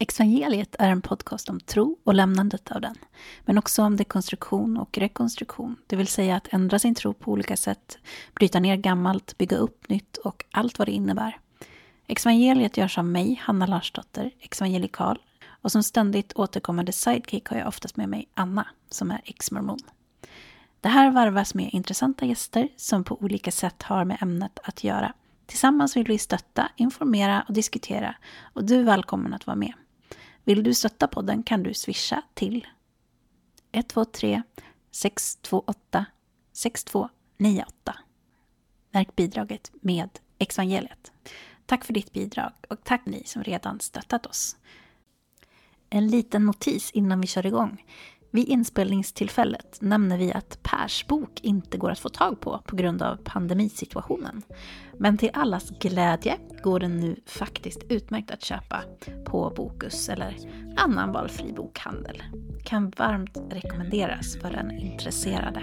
Exvangeliet är en podcast om tro och lämnandet av den, men också om dekonstruktion och rekonstruktion, det vill säga att ändra sin tro på olika sätt, bryta ner gammalt, bygga upp nytt och allt vad det innebär. Exvangeliet görs av mig, Hanna Larsdotter, exvangelikal, och som ständigt återkommande sidekick har jag oftast med mig Anna, som är ex-mormon. Det här varvas med intressanta gäster som på olika sätt har med ämnet att göra. Tillsammans vill vi stötta, informera och diskutera och du är välkommen att vara med. Vill du stötta podden kan du swisha till 123 628 6298. Märk bidraget med Exvangeliet. Tack för ditt bidrag och tack ni som redan stöttat oss. En liten notis innan vi kör igång. Vid inspelningstillfället nämner vi att Pers bok inte går att få tag på på grund av pandemisituationen. Men till allas glädje går den nu faktiskt utmärkt att köpa på Bokus eller annan valfri bokhandel. Kan varmt rekommenderas för den intresserade.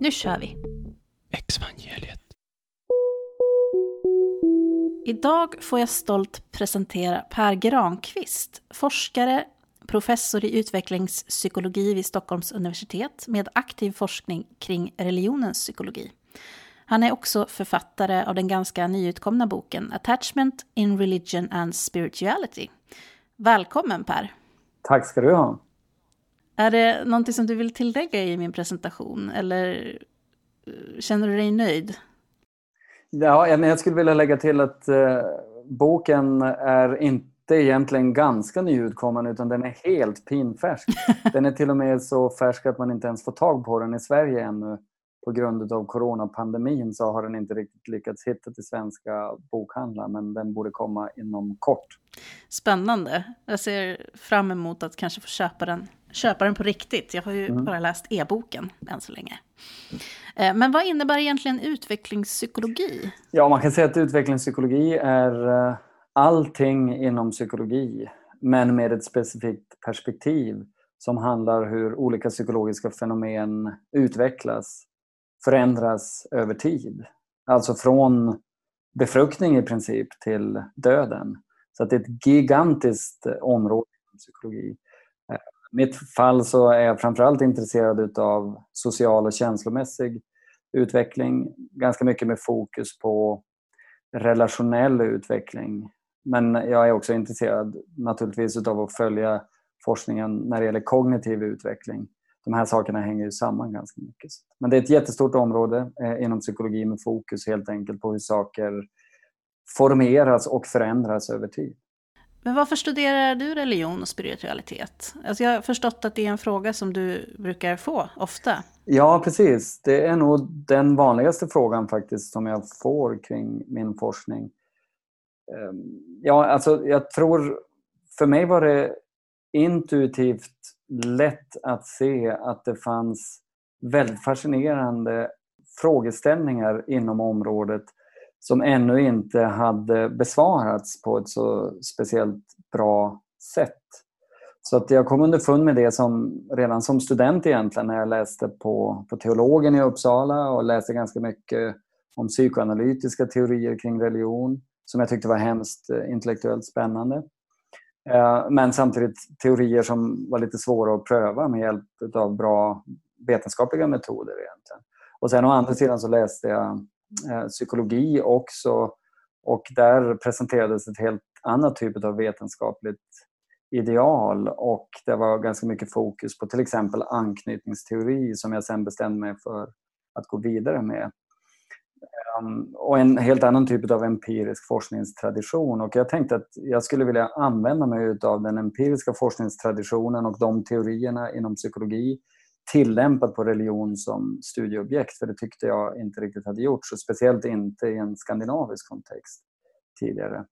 Nu kör vi! Exvangeliet. Idag får jag stolt presentera Per Granqvist, forskare, professor i utvecklingspsykologi vid Stockholms universitet med aktiv forskning kring religionens psykologi. Han är också författare av den ganska nyutkomna boken Attachment in Religion and Spirituality. Välkommen Per! Tack ska du ha! Är det någonting som du vill tillägga i min presentation eller eh, känner du dig nöjd? Ja, jag skulle vilja lägga till att eh, boken är inte egentligen ganska nyutkommen utan den är helt pinfärsk. Den är till och med så färsk att man inte ens får tag på den i Sverige ännu. På grund av coronapandemin så har den inte riktigt lyckats hitta till svenska bokhandlar men den borde komma inom kort. Spännande. Jag ser fram emot att kanske få köpa den, köpa den på riktigt. Jag har ju mm. bara läst e-boken än så länge. Eh, men vad innebär egentligen utvecklingspsykologi? Ja, man kan säga att utvecklingspsykologi är eh, allting inom psykologi men med ett specifikt perspektiv som handlar hur olika psykologiska fenomen utvecklas, förändras över tid. Alltså från befruktning i princip till döden. Så att det är ett gigantiskt område inom psykologi. I mitt fall så är jag framförallt intresserad av social och känslomässig utveckling. Ganska mycket med fokus på relationell utveckling men jag är också intresserad naturligtvis av att följa forskningen när det gäller kognitiv utveckling. De här sakerna hänger ju samman ganska mycket. Men det är ett jättestort område eh, inom psykologi med fokus helt enkelt på hur saker formeras och förändras över tid. Men varför studerar du religion och spiritualitet? Alltså jag har förstått att det är en fråga som du brukar få ofta. Ja, precis. Det är nog den vanligaste frågan faktiskt som jag får kring min forskning. Ehm, ja, alltså jag tror... För mig var det intuitivt lätt att se att det fanns väldigt fascinerande frågeställningar inom området som ännu inte hade besvarats på ett så speciellt bra sätt. Så att jag kom underfund med det som, redan som student egentligen när jag läste på, på teologen i Uppsala och läste ganska mycket om psykoanalytiska teorier kring religion som jag tyckte var hemskt eh, intellektuellt spännande. Eh, men samtidigt teorier som var lite svåra att pröva med hjälp av bra vetenskapliga metoder egentligen. Och sen å andra sidan så läste jag eh, psykologi också och där presenterades ett helt annat typ av vetenskapligt ideal och det var ganska mycket fokus på till exempel anknytningsteori som jag sen bestämde mig för att gå vidare med. Och en helt annan typ av empirisk forskningstradition. Och jag tänkte att jag skulle vilja använda mig av den empiriska forskningstraditionen och de teorierna inom psykologi tillämpat på religion som studieobjekt, för det tyckte jag inte riktigt hade gjorts, och speciellt inte i en skandinavisk kontext tidigare.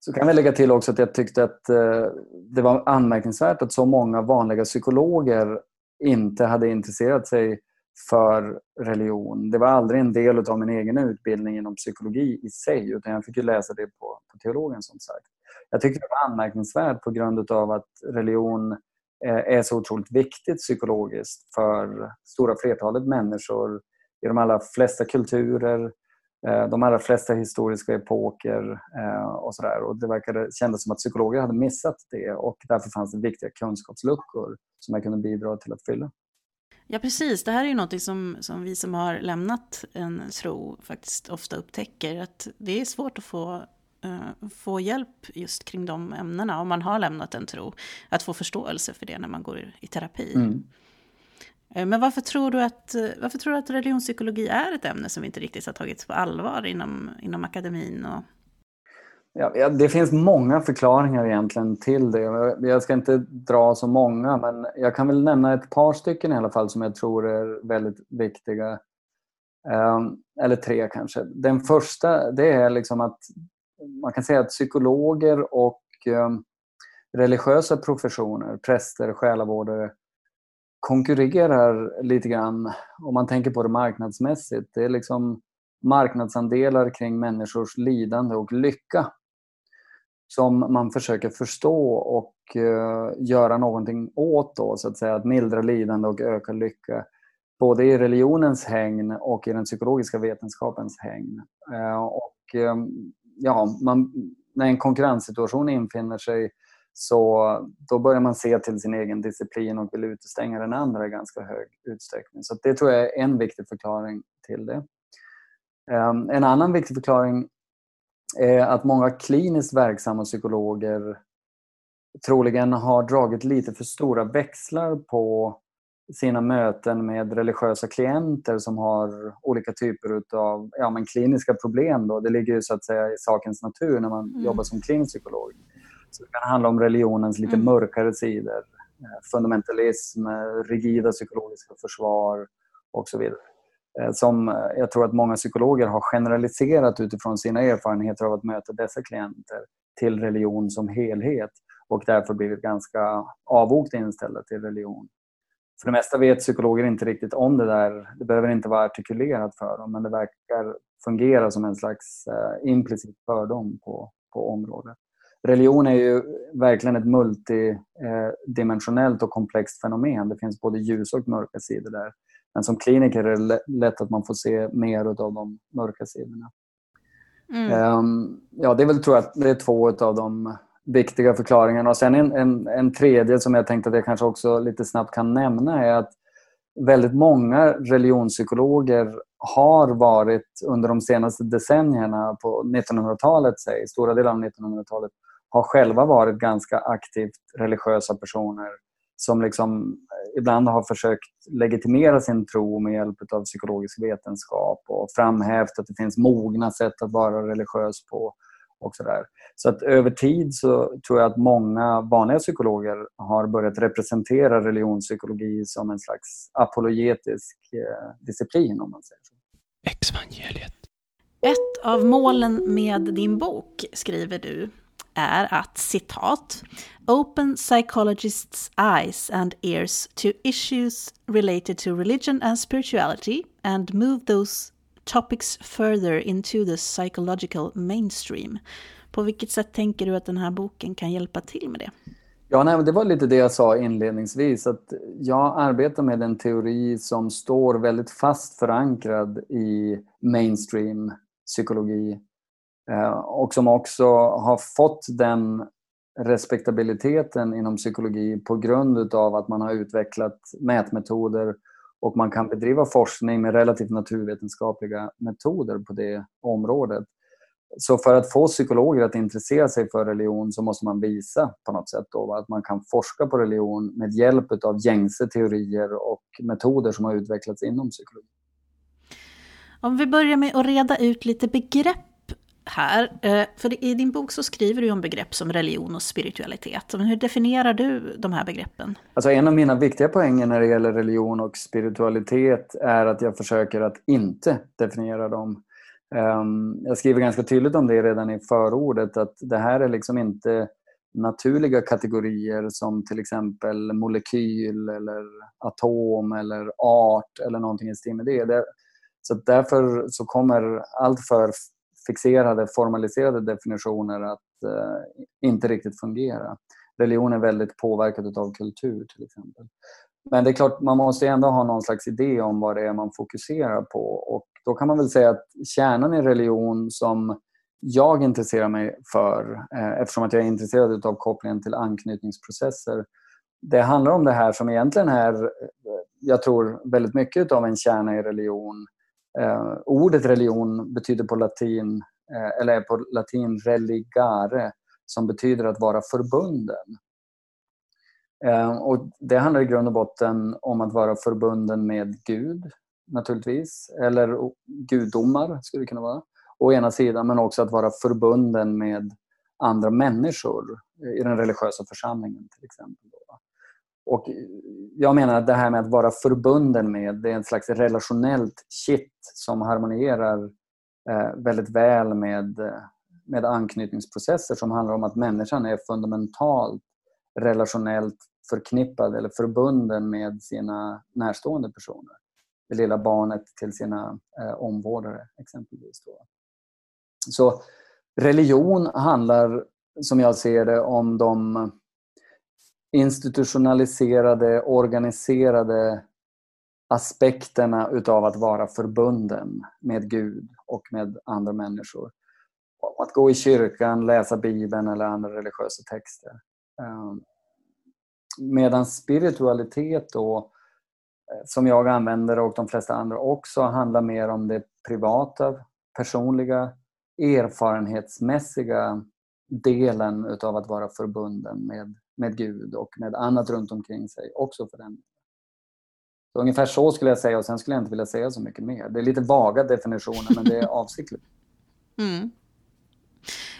Så kan vi lägga till också att jag tyckte att eh, det var anmärkningsvärt att så många vanliga psykologer inte hade intresserat sig för religion. Det var aldrig en del av min egen utbildning inom psykologi i sig utan jag fick ju läsa det på, på teologen som sagt. Jag tyckte det var anmärkningsvärt på grund av att religion eh, är så otroligt viktigt psykologiskt för stora flertalet människor i de allra flesta kulturer eh, de allra flesta historiska epoker eh, och sådär. Och det verkade, kändes som att psykologer hade missat det och därför fanns det viktiga kunskapsluckor som jag kunde bidra till att fylla. Ja, precis. Det här är ju något som, som vi som har lämnat en tro faktiskt ofta upptäcker. Att det är svårt att få, uh, få hjälp just kring de ämnena om man har lämnat en tro. Att få förståelse för det när man går i terapi. Mm. Uh, men varför tror, du att, varför tror du att religionspsykologi är ett ämne som inte riktigt har tagits på allvar inom, inom akademin och Ja, det finns många förklaringar egentligen till det. Jag ska inte dra så många, men jag kan väl nämna ett par stycken i alla fall som jag tror är väldigt viktiga. Ehm, eller tre kanske. Den första det är liksom att man kan säga att psykologer och ehm, religiösa professioner, präster, själavårdare, konkurrerar lite grann om man tänker på det marknadsmässigt. Det är liksom marknadsandelar kring människors lidande och lycka som man försöker förstå och uh, göra någonting åt då, så att säga, att mildra lidande och öka lycka. Både i religionens hägn och i den psykologiska vetenskapens hägn. Uh, och ehm, ja, man, när en konkurrenssituation infinner sig så då börjar man se till sin egen disciplin och vill utestänga den andra i ganska hög utsträckning. Så det tror jag är en viktig förklaring till det. Ehm, en annan viktig förklaring att många kliniskt verksamma psykologer troligen har dragit lite för stora växlar på sina möten med religiösa klienter som har olika typer av ja, men kliniska problem. Då. Det ligger ju så att säga i sakens natur när man mm. jobbar som klinisk psykolog. Så det kan handla om religionens lite mm. mörkare sidor. Eh, fundamentalism, rigida psykologiska försvar och så vidare. Eh, som eh, jag tror att många psykologer har generaliserat utifrån sina erfarenheter av att möta dessa klienter till religion som helhet och därför blivit ganska avvokt inställda till religion. För det mesta vet psykologer inte riktigt om det där. Det behöver inte vara artikulerat för dem men det verkar fungera som en slags eh, implicit fördom på, på området. Religion är ju verkligen ett multidimensionellt och komplext fenomen. Det finns både ljus och mörka sidor där. Men som kliniker är det lätt att man får se mer av de mörka sidorna. Mm. Um, ja, det är väl tror jag det är två av de viktiga förklaringarna. Och sen en, en, en tredje som jag tänkte att jag kanske också lite snabbt kan nämna är att väldigt många religionspsykologer har varit under de senaste decennierna på 1900-talet, säg, stora delar av 1900-talet, har själva varit ganska aktivt religiösa personer som liksom ibland har försökt legitimera sin tro med hjälp av psykologisk vetenskap och framhävt att det finns mogna sätt att vara religiös på. Och så, där. så att över tid så tror jag att många vanliga psykologer har börjat representera religionspsykologi som en slags apologetisk eh, disciplin om man säger så. Exvangeliet. Ett av målen med din bok, skriver du, är att citat “Open psychologists' eyes and ears to issues related to religion and spirituality and move those topics further into the psychological mainstream”. På vilket sätt tänker du att den här boken kan hjälpa till med det? Ja, nej, det var lite det jag sa inledningsvis. Att jag arbetar med en teori som står väldigt fast förankrad i mainstream psykologi Eh, och som också har fått den respektabiliteten inom psykologi på grund av att man har utvecklat mätmetoder och man kan bedriva forskning med relativt naturvetenskapliga metoder på det området. Så för att få psykologer att intressera sig för religion så måste man visa på något sätt då, att man kan forska på religion med hjälp av gängse teorier och metoder som har utvecklats inom psykologi. Om vi börjar med att reda ut lite begrepp här. Eh, för i din bok så skriver du om begrepp som religion och spiritualitet. Men hur definierar du de här begreppen? Alltså en av mina viktiga poänger när det gäller religion och spiritualitet är att jag försöker att inte definiera dem. Ehm, jag skriver ganska tydligt om det redan i förordet att det här är liksom inte naturliga kategorier som till exempel molekyl eller atom eller art eller någonting i stil med det. Så därför så kommer allt för fixerade, formaliserade definitioner att eh, inte riktigt fungera. Religion är väldigt påverkad av kultur till exempel. Men det är klart, man måste ändå ha någon slags idé om vad det är man fokuserar på och då kan man väl säga att kärnan i religion som jag intresserar mig för, eh, eftersom att jag är intresserad av kopplingen till anknytningsprocesser, det handlar om det här som egentligen är, eh, jag tror, väldigt mycket av en kärna i religion. Eh, ordet religion betyder på latin, eh, eller är på latin religare, som betyder att vara förbunden. Eh, och det handlar i grund och botten om att vara förbunden med Gud, naturligtvis. Eller gudomar, skulle det kunna vara. Å ena sidan, men också att vara förbunden med andra människor eh, i den religiösa församlingen till exempel. Och jag menar att det här med att vara förbunden med, det är en slags relationellt kitt som harmonierar eh, väldigt väl med, eh, med anknytningsprocesser som handlar om att människan är fundamentalt relationellt förknippad eller förbunden med sina närstående personer. Det lilla barnet till sina eh, omvårdare exempelvis. Då. Så religion handlar, som jag ser det, om de institutionaliserade, organiserade aspekterna utav att vara förbunden med Gud och med andra människor. Att gå i kyrkan, läsa Bibeln eller andra religiösa texter. Ehm, medan spiritualitet då, eh, som jag använder och de flesta andra också, handlar mer om det privata, personliga, erfarenhetsmässiga delen utav att vara förbunden med, med Gud och med annat runt omkring sig också för den så Ungefär så skulle jag säga och sen skulle jag inte vilja säga så mycket mer. Det är lite vaga definitioner men det är avsiktligt. Mm.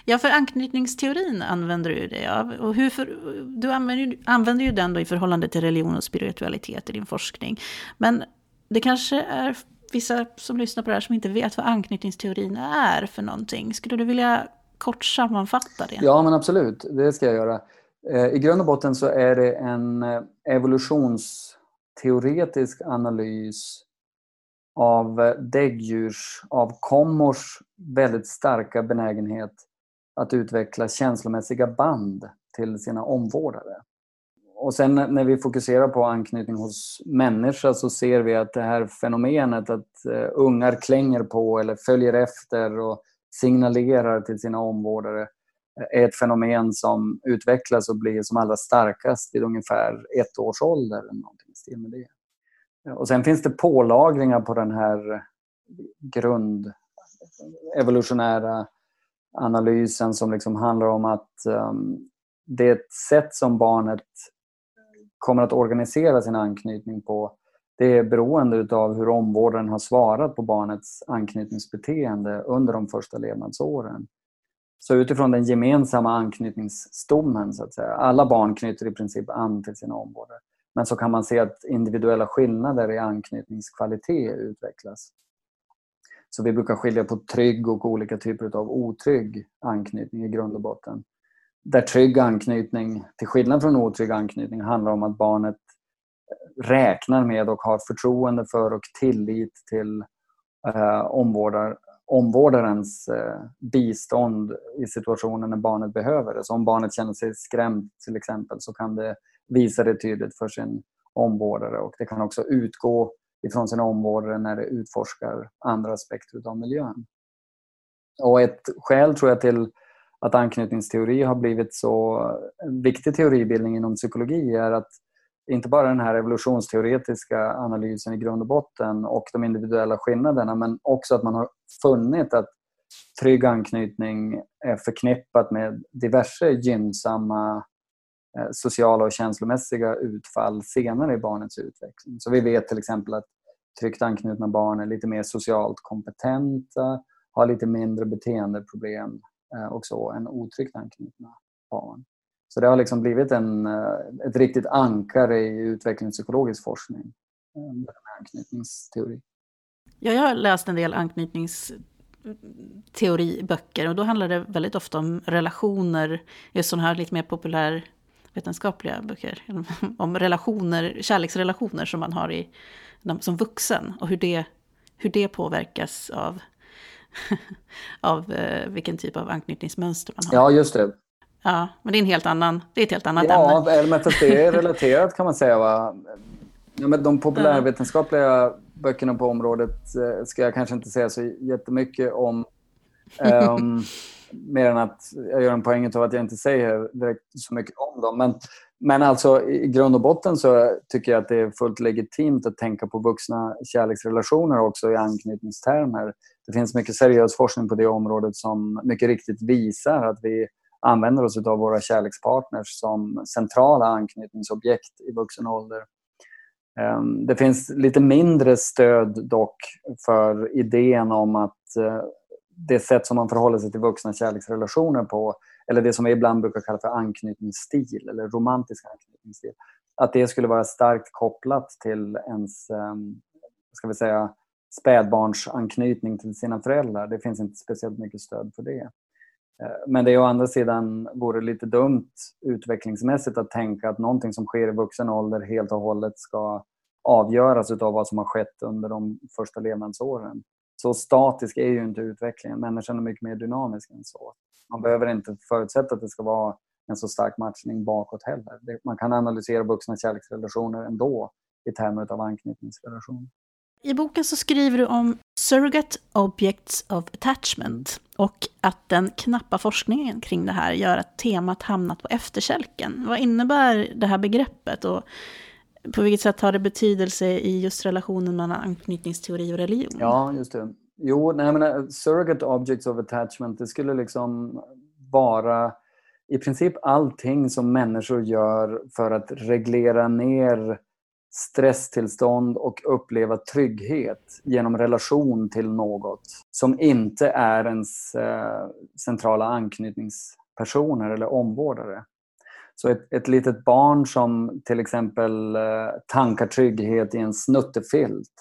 Ja, för anknytningsteorin använder du det av. Och hur för, du använder, använder ju den då i förhållande till religion och spiritualitet i din forskning. Men det kanske är vissa som lyssnar på det här som inte vet vad anknytningsteorin är för någonting. Skulle du vilja kort sammanfatta det? Ja, men absolut. Det ska jag göra. Eh, I grund och botten så är det en eh, evolutionsteoretisk analys av däggdjursavkommors däggdjurs, av kommors väldigt starka benägenhet att utveckla känslomässiga band till sina omvårdare. Och sen när vi fokuserar på anknytning hos människa så ser vi att det här fenomenet att ungar klänger på eller följer efter och signalerar till sina omvårdare är ett fenomen som utvecklas och blir som allra starkast vid ungefär ett års ålder. Eller någonting med det. Och sen finns det pålagringar på den här grund evolutionära analysen som liksom handlar om att um, det är ett sätt som barnet kommer att organisera sin anknytning på det är beroende av hur omvårdaren har svarat på barnets anknytningsbeteende under de första levnadsåren. Så utifrån den gemensamma anknytningsstommen, så att säga, alla barn knyter i princip an till sina omvårdare. Men så kan man se att individuella skillnader i anknytningskvalitet utvecklas. Så vi brukar skilja på trygg och olika typer av otrygg anknytning i grund och botten. Där trygg anknytning, till skillnad från otrygg anknytning, handlar om att barnet räknar med och har förtroende för och tillit till eh, omvårdar, omvårdarens eh, bistånd i situationen när barnet behöver det. Så om barnet känner sig skrämt till exempel så kan det visa det tydligt för sin omvårdare och det kan också utgå ifrån sin omvårdare när det utforskar andra aspekter av miljön. Och ett skäl tror jag till att anknytningsteori har blivit så viktig teoribildning inom psykologi är att inte bara den här evolutionsteoretiska analysen i grund och botten och de individuella skillnaderna men också att man har funnit att trygg anknytning är förknippat med diverse gynnsamma eh, sociala och känslomässiga utfall senare i barnets utveckling. Så vi vet till exempel att tryggt anknutna barn är lite mer socialt kompetenta, har lite mindre beteendeproblem eh, och så än otryggt anknutna barn. Så det har liksom blivit en, eh, ett riktigt ankare i utvecklingspsykologisk forskning. Eh, anknytningsteori. Ja, jag har läst en del anknytningsteoriböcker och då handlar det väldigt ofta om relationer, just sådana här lite mer populärvetenskapliga böcker, om relationer, kärleksrelationer som man har i, som vuxen och hur det, hur det påverkas av, av eh, vilken typ av anknytningsmönster man har. Ja, just det. Ja, men det är, en helt annan, det är ett helt annat ja, ämne. Ja, men fast det är relaterat kan man säga. Va? Ja, men de populärvetenskapliga böckerna på området eh, ska jag kanske inte säga så jättemycket om. Um, mer än att jag gör en poäng av att jag inte säger direkt så mycket om dem. Men, men alltså i grund och botten så tycker jag att det är fullt legitimt att tänka på vuxna kärleksrelationer också i anknytningstermer. Det finns mycket seriös forskning på det området som mycket riktigt visar att vi använder oss av våra kärlekspartners som centrala anknytningsobjekt i vuxen ålder. Ehm, det finns lite mindre stöd dock för idén om att eh, det sätt som man förhåller sig till vuxna kärleksrelationer på, eller det som vi ibland brukar kalla för anknytningsstil, eller romantisk anknytningsstil, att det skulle vara starkt kopplat till ens, ehm, ska vi säga, spädbarnsanknytning till sina föräldrar. Det finns inte speciellt mycket stöd för det. Eh, men det är å andra sidan vore lite dumt utvecklingsmässigt att tänka att någonting som sker i vuxen ålder helt och hållet ska avgöras av vad som har skett under de första levnadsåren. Så statisk är ju inte utvecklingen. Människan är mycket mer dynamisk än så. Man behöver inte förutsätta att det ska vara en så stark matchning bakåt heller. Man kan analysera vuxna kärleksrelationer ändå i termer av anknytningsrelationer. I boken så skriver du om surrogate objects of attachment och att den knappa forskningen kring det här gör att temat hamnat på efterkälken. Vad innebär det här begreppet och på vilket sätt har det betydelse i just relationen mellan anknytningsteori och religion? Ja, just det. Jo, nej, men surrogate objects of attachment, det skulle liksom vara i princip allting som människor gör för att reglera ner stresstillstånd och uppleva trygghet genom relation till något som inte är ens eh, centrala anknytningspersoner eller omvårdare. Så ett, ett litet barn som till exempel eh, tankar trygghet i en snuttefilt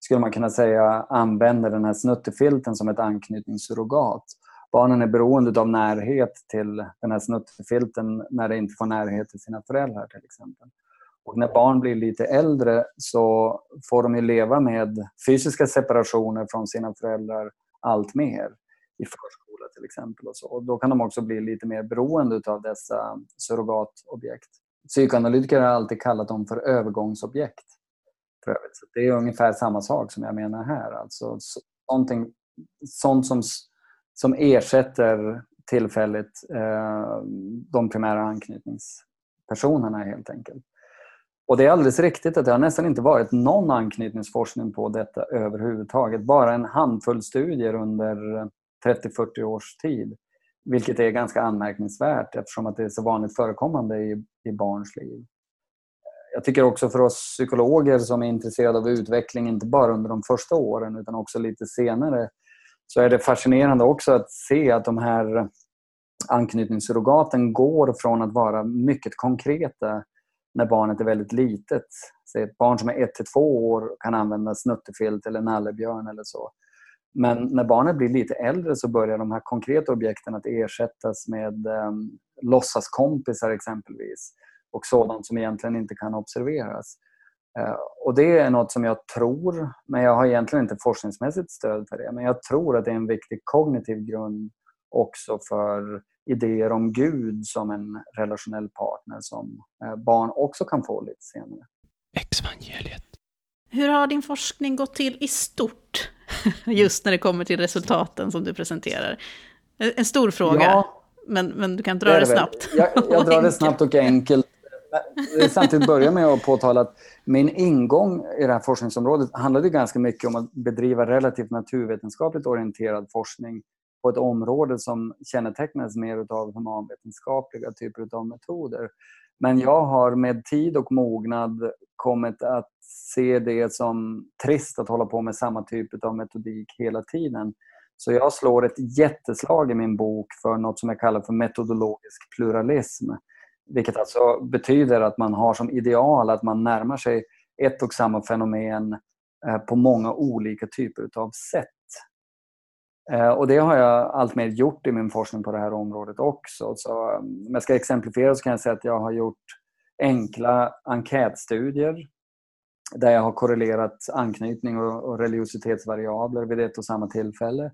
skulle man kunna säga använder den här snuttefilten som ett anknytningssurrogat. Barnen är beroende av närhet till den här snuttefilten när de inte får närhet till sina föräldrar till exempel. Och när barn blir lite äldre så får de ju leva med fysiska separationer från sina föräldrar allt mer i förskola till exempel. Och, så. och då kan de också bli lite mer beroende av dessa surrogatobjekt. Psykoanalytiker har alltid kallat dem för övergångsobjekt. För övrigt. Så det är ungefär samma sak som jag menar här. Alltså, sånt som, som ersätter tillfälligt eh, de primära anknytningspersonerna helt enkelt. Och det är alldeles riktigt att det har nästan inte varit någon anknytningsforskning på detta överhuvudtaget. Bara en handfull studier under 30-40 års tid. Vilket är ganska anmärkningsvärt eftersom att det är så vanligt förekommande i, i barns liv. Jag tycker också för oss psykologer som är intresserade av utveckling, inte bara under de första åren utan också lite senare, så är det fascinerande också att se att de här anknytningssurrogaten går från att vara mycket konkreta när barnet är väldigt litet. Så ett barn som är 1 till 2 år kan använda snuttefilt eller nallebjörn eller så. Men när barnet blir lite äldre så börjar de här konkreta objekten att ersättas med um, låtsaskompisar exempelvis och sådant som egentligen inte kan observeras. Eh, och Det är något som jag tror, men jag har egentligen inte forskningsmässigt stöd för det, men jag tror att det är en viktig kognitiv grund också för idéer om Gud som en relationell partner som eh, barn också kan få lite senare. Exvangeliet. Hur har din forskning gått till i stort? Just när det kommer till resultaten som du presenterar. En stor fråga, ja, men, men du kan dra det, det snabbt. Jag, jag drar det snabbt och enkelt. Samtidigt börja med att påtala att min ingång i det här forskningsområdet handlade ganska mycket om att bedriva relativt naturvetenskapligt orienterad forskning på ett område som kännetecknas mer av humanvetenskapliga typer av metoder. Men jag har med tid och mognad kommit att se det som trist att hålla på med samma typ av metodik hela tiden. Så jag slår ett jätteslag i min bok för något som jag kallar för metodologisk pluralism. Vilket alltså betyder att man har som ideal att man närmar sig ett och samma fenomen eh, på många olika typer av sätt. Eh, och det har jag alltmer gjort i min forskning på det här området också. Så om jag ska exemplifiera så kan jag säga att jag har gjort enkla enkätstudier där jag har korrelerat anknytning och religiositetsvariabler vid ett och samma tillfälle.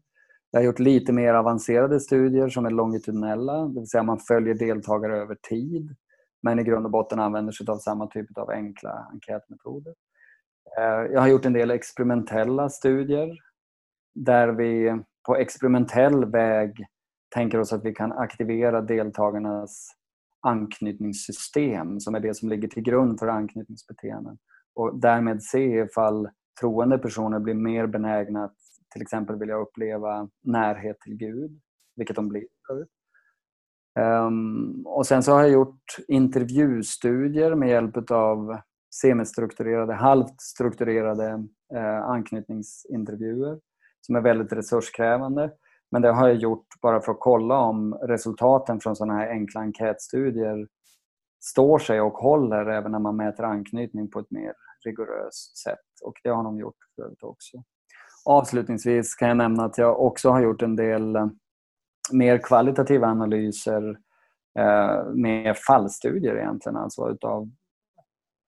Jag har gjort lite mer avancerade studier som är longitudinella, det vill säga man följer deltagare över tid men i grund och botten använder sig av samma typ av enkla enkätmetoder. Eh, jag har gjort en del experimentella studier där vi på experimentell väg tänker oss att vi kan aktivera deltagarnas anknytningssystem som är det som ligger till grund för anknytningsbeteenden. Och därmed se ifall troende personer blir mer benägna att till exempel vilja uppleva närhet till Gud, vilket de blir. Um, och sen så har jag gjort intervjustudier med hjälp av semistrukturerade, halvt strukturerade eh, anknytningsintervjuer som är väldigt resurskrävande. Men det har jag gjort bara för att kolla om resultaten från sådana här enkla enkätstudier står sig och håller även när man mäter anknytning på ett mer rigoröst sätt. Och det har de gjort förut också. Avslutningsvis kan jag nämna att jag också har gjort en del eh, mer kvalitativa analyser eh, med fallstudier egentligen, alltså utav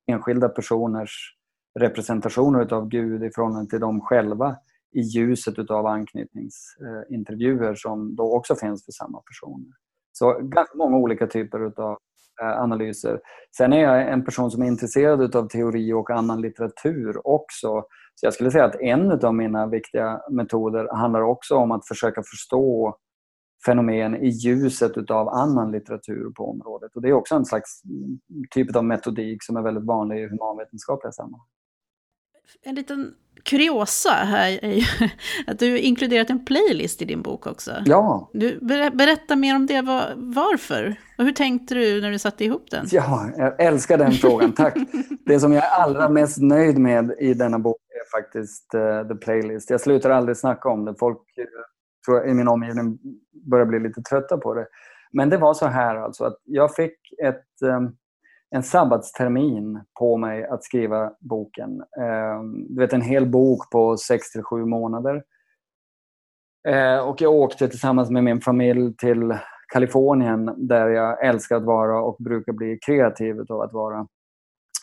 enskilda personers representationer utav Gud i förhållande till dem själva i ljuset utav anknytningsintervjuer som då också finns för samma personer. Så ganska många olika typer utav eh, analyser. Sen är jag en person som är intresserad av teori och annan litteratur också. Så jag skulle säga att en av mina viktiga metoder handlar också om att försöka förstå fenomen i ljuset av annan litteratur på området. Och Det är också en slags typ av metodik som är väldigt vanlig i humanvetenskapliga sammanhang. En liten kuriosa här är ju att du inkluderat en playlist i din bok också. Ja. Du, berätta mer om det. Varför? Och hur tänkte du när du satte ihop den? Ja, jag älskar den frågan. Tack. Det som jag är allra mest nöjd med i denna bok är faktiskt uh, The Playlist. Jag slutar aldrig snacka om det. Folk uh, tror jag, i min omgivning börjar bli lite trötta på det. Men det var så här alltså att jag fick ett um, en sabbatstermin på mig att skriva boken. Eh, du vet en hel bok på 6 till 7 månader. Eh, och jag åkte tillsammans med min familj till Kalifornien där jag älskar att vara och brukar bli kreativ av att vara.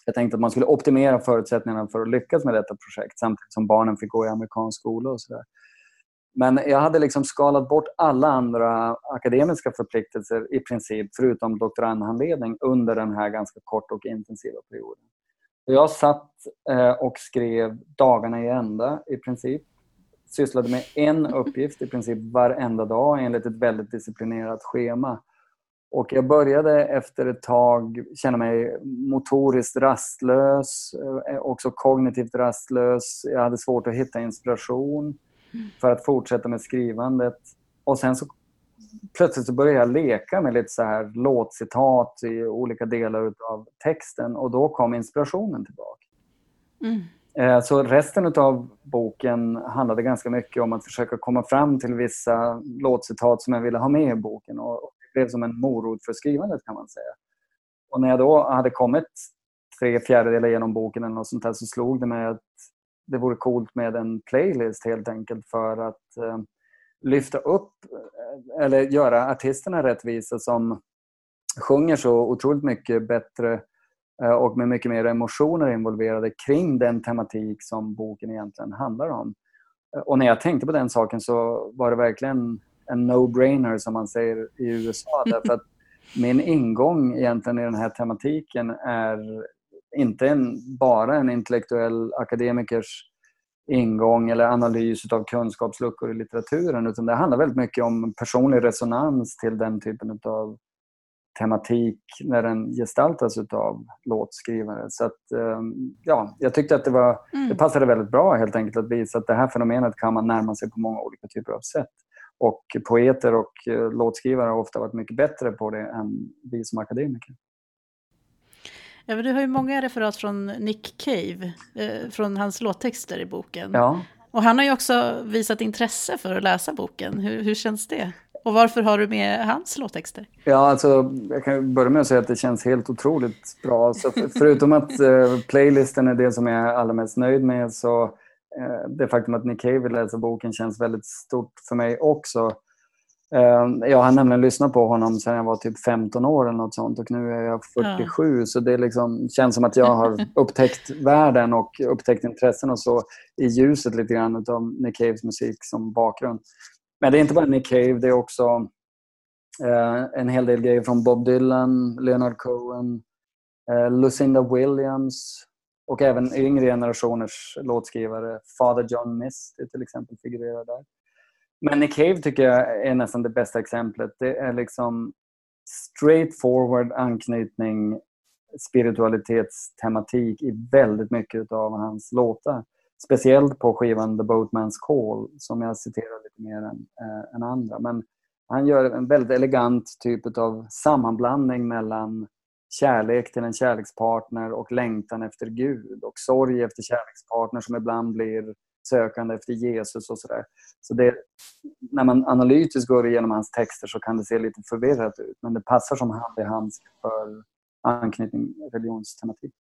Jag tänkte att man skulle optimera förutsättningarna för att lyckas med detta projekt samtidigt som barnen fick gå i amerikansk skola och sådär. Men jag hade liksom skalat bort alla andra akademiska förpliktelser i princip, förutom doktorandhandledning, under den här ganska kort och intensiva perioden. Jag satt eh, och skrev dagarna i ända i princip. Sysslade med en uppgift i princip varenda dag enligt ett väldigt disciplinerat schema. Och jag började efter ett tag känna mig motoriskt rastlös, eh, också kognitivt rastlös. Jag hade svårt att hitta inspiration för att fortsätta med skrivandet. Och sen så plötsligt så började jag leka med lite så här låtcitat i olika delar av texten och då kom inspirationen tillbaka. Mm. Eh, så resten av boken handlade ganska mycket om att försöka komma fram till vissa låtcitat som jag ville ha med i boken och det blev som en morot för skrivandet kan man säga. Och när jag då hade kommit tre fjärdedelar genom boken eller något sånt där, så slog det mig att det vore coolt med en playlist helt enkelt för att eh, lyfta upp eh, eller göra artisterna rättvisa som sjunger så otroligt mycket bättre eh, och med mycket mer emotioner involverade kring den tematik som boken egentligen handlar om. Eh, och när jag tänkte på den saken så var det verkligen en no-brainer som man säger i USA. Därför att min ingång egentligen i den här tematiken är inte en, bara en intellektuell akademikers ingång eller analys av kunskapsluckor i litteraturen utan det handlar väldigt mycket om personlig resonans till den typen av tematik när den gestaltas av låtskrivare. Så att, ehm, ja, jag tyckte att det, var, mm. det passade väldigt bra helt enkelt att visa att det här fenomenet kan man närma sig på många olika typer av sätt. Och poeter och eh, låtskrivare har ofta varit mycket bättre på det än vi som akademiker. Ja, du har ju många referat från Nick Cave, eh, från hans låttexter i boken. Ja. Och han har ju också visat intresse för att läsa boken. Hur, hur känns det? Och varför har du med hans låttexter? Ja, alltså, jag kan börja med att säga att det känns helt otroligt bra. Så för, förutom att eh, playlisten är det som jag är allra mest nöjd med så eh, det faktum att Nick Cave vill läsa boken känns väldigt stort för mig också. Ehm, jag har nämligen lyssnat på honom sedan jag var typ 15 år eller något sånt och nu är jag 47 ja. så det liksom känns som att jag har upptäckt världen och upptäckt intressen och så i ljuset lite grann av Nick Caves musik som bakgrund. Men det är inte bara Nick Cave, det är också eh, en hel del grejer från Bob Dylan, Leonard Cohen, eh, Lucinda Williams, Och även yngre generationers låtskrivare. Father John Misty till exempel figurerar där. Men Nick Cave tycker jag är nästan det bästa exemplet. Det är liksom straightforward anknytning, spiritualitetstematik i väldigt mycket av hans låtar. Speciellt på skivan The Boatman's Call som jag citerar lite mer än, äh, än andra. Men han gör en väldigt elegant typ av sammanblandning mellan kärlek till en kärlekspartner och längtan efter Gud och sorg efter kärlekspartner som ibland blir sökande efter Jesus och sådär. Så det, när man analytiskt går igenom hans texter så kan det se lite förvirrat ut men det passar som hand i hand för anknytning religionstematik.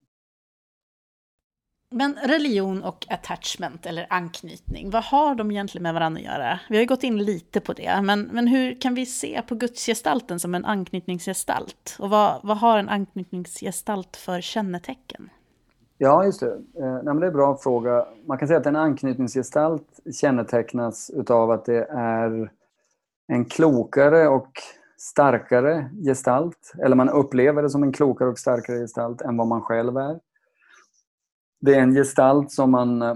Men religion och attachment eller anknytning, vad har de egentligen med varandra att göra? Vi har ju gått in lite på det, men, men hur kan vi se på gudsgestalten som en anknytningsgestalt? Och vad, vad har en anknytningsgestalt för kännetecken? Ja, just det. Eh, nej, men det är en bra fråga. Man kan säga att en anknytningsgestalt kännetecknas utav att det är en klokare och starkare gestalt. Eller man upplever det som en klokare och starkare gestalt än vad man själv är. Det är en gestalt som man eh,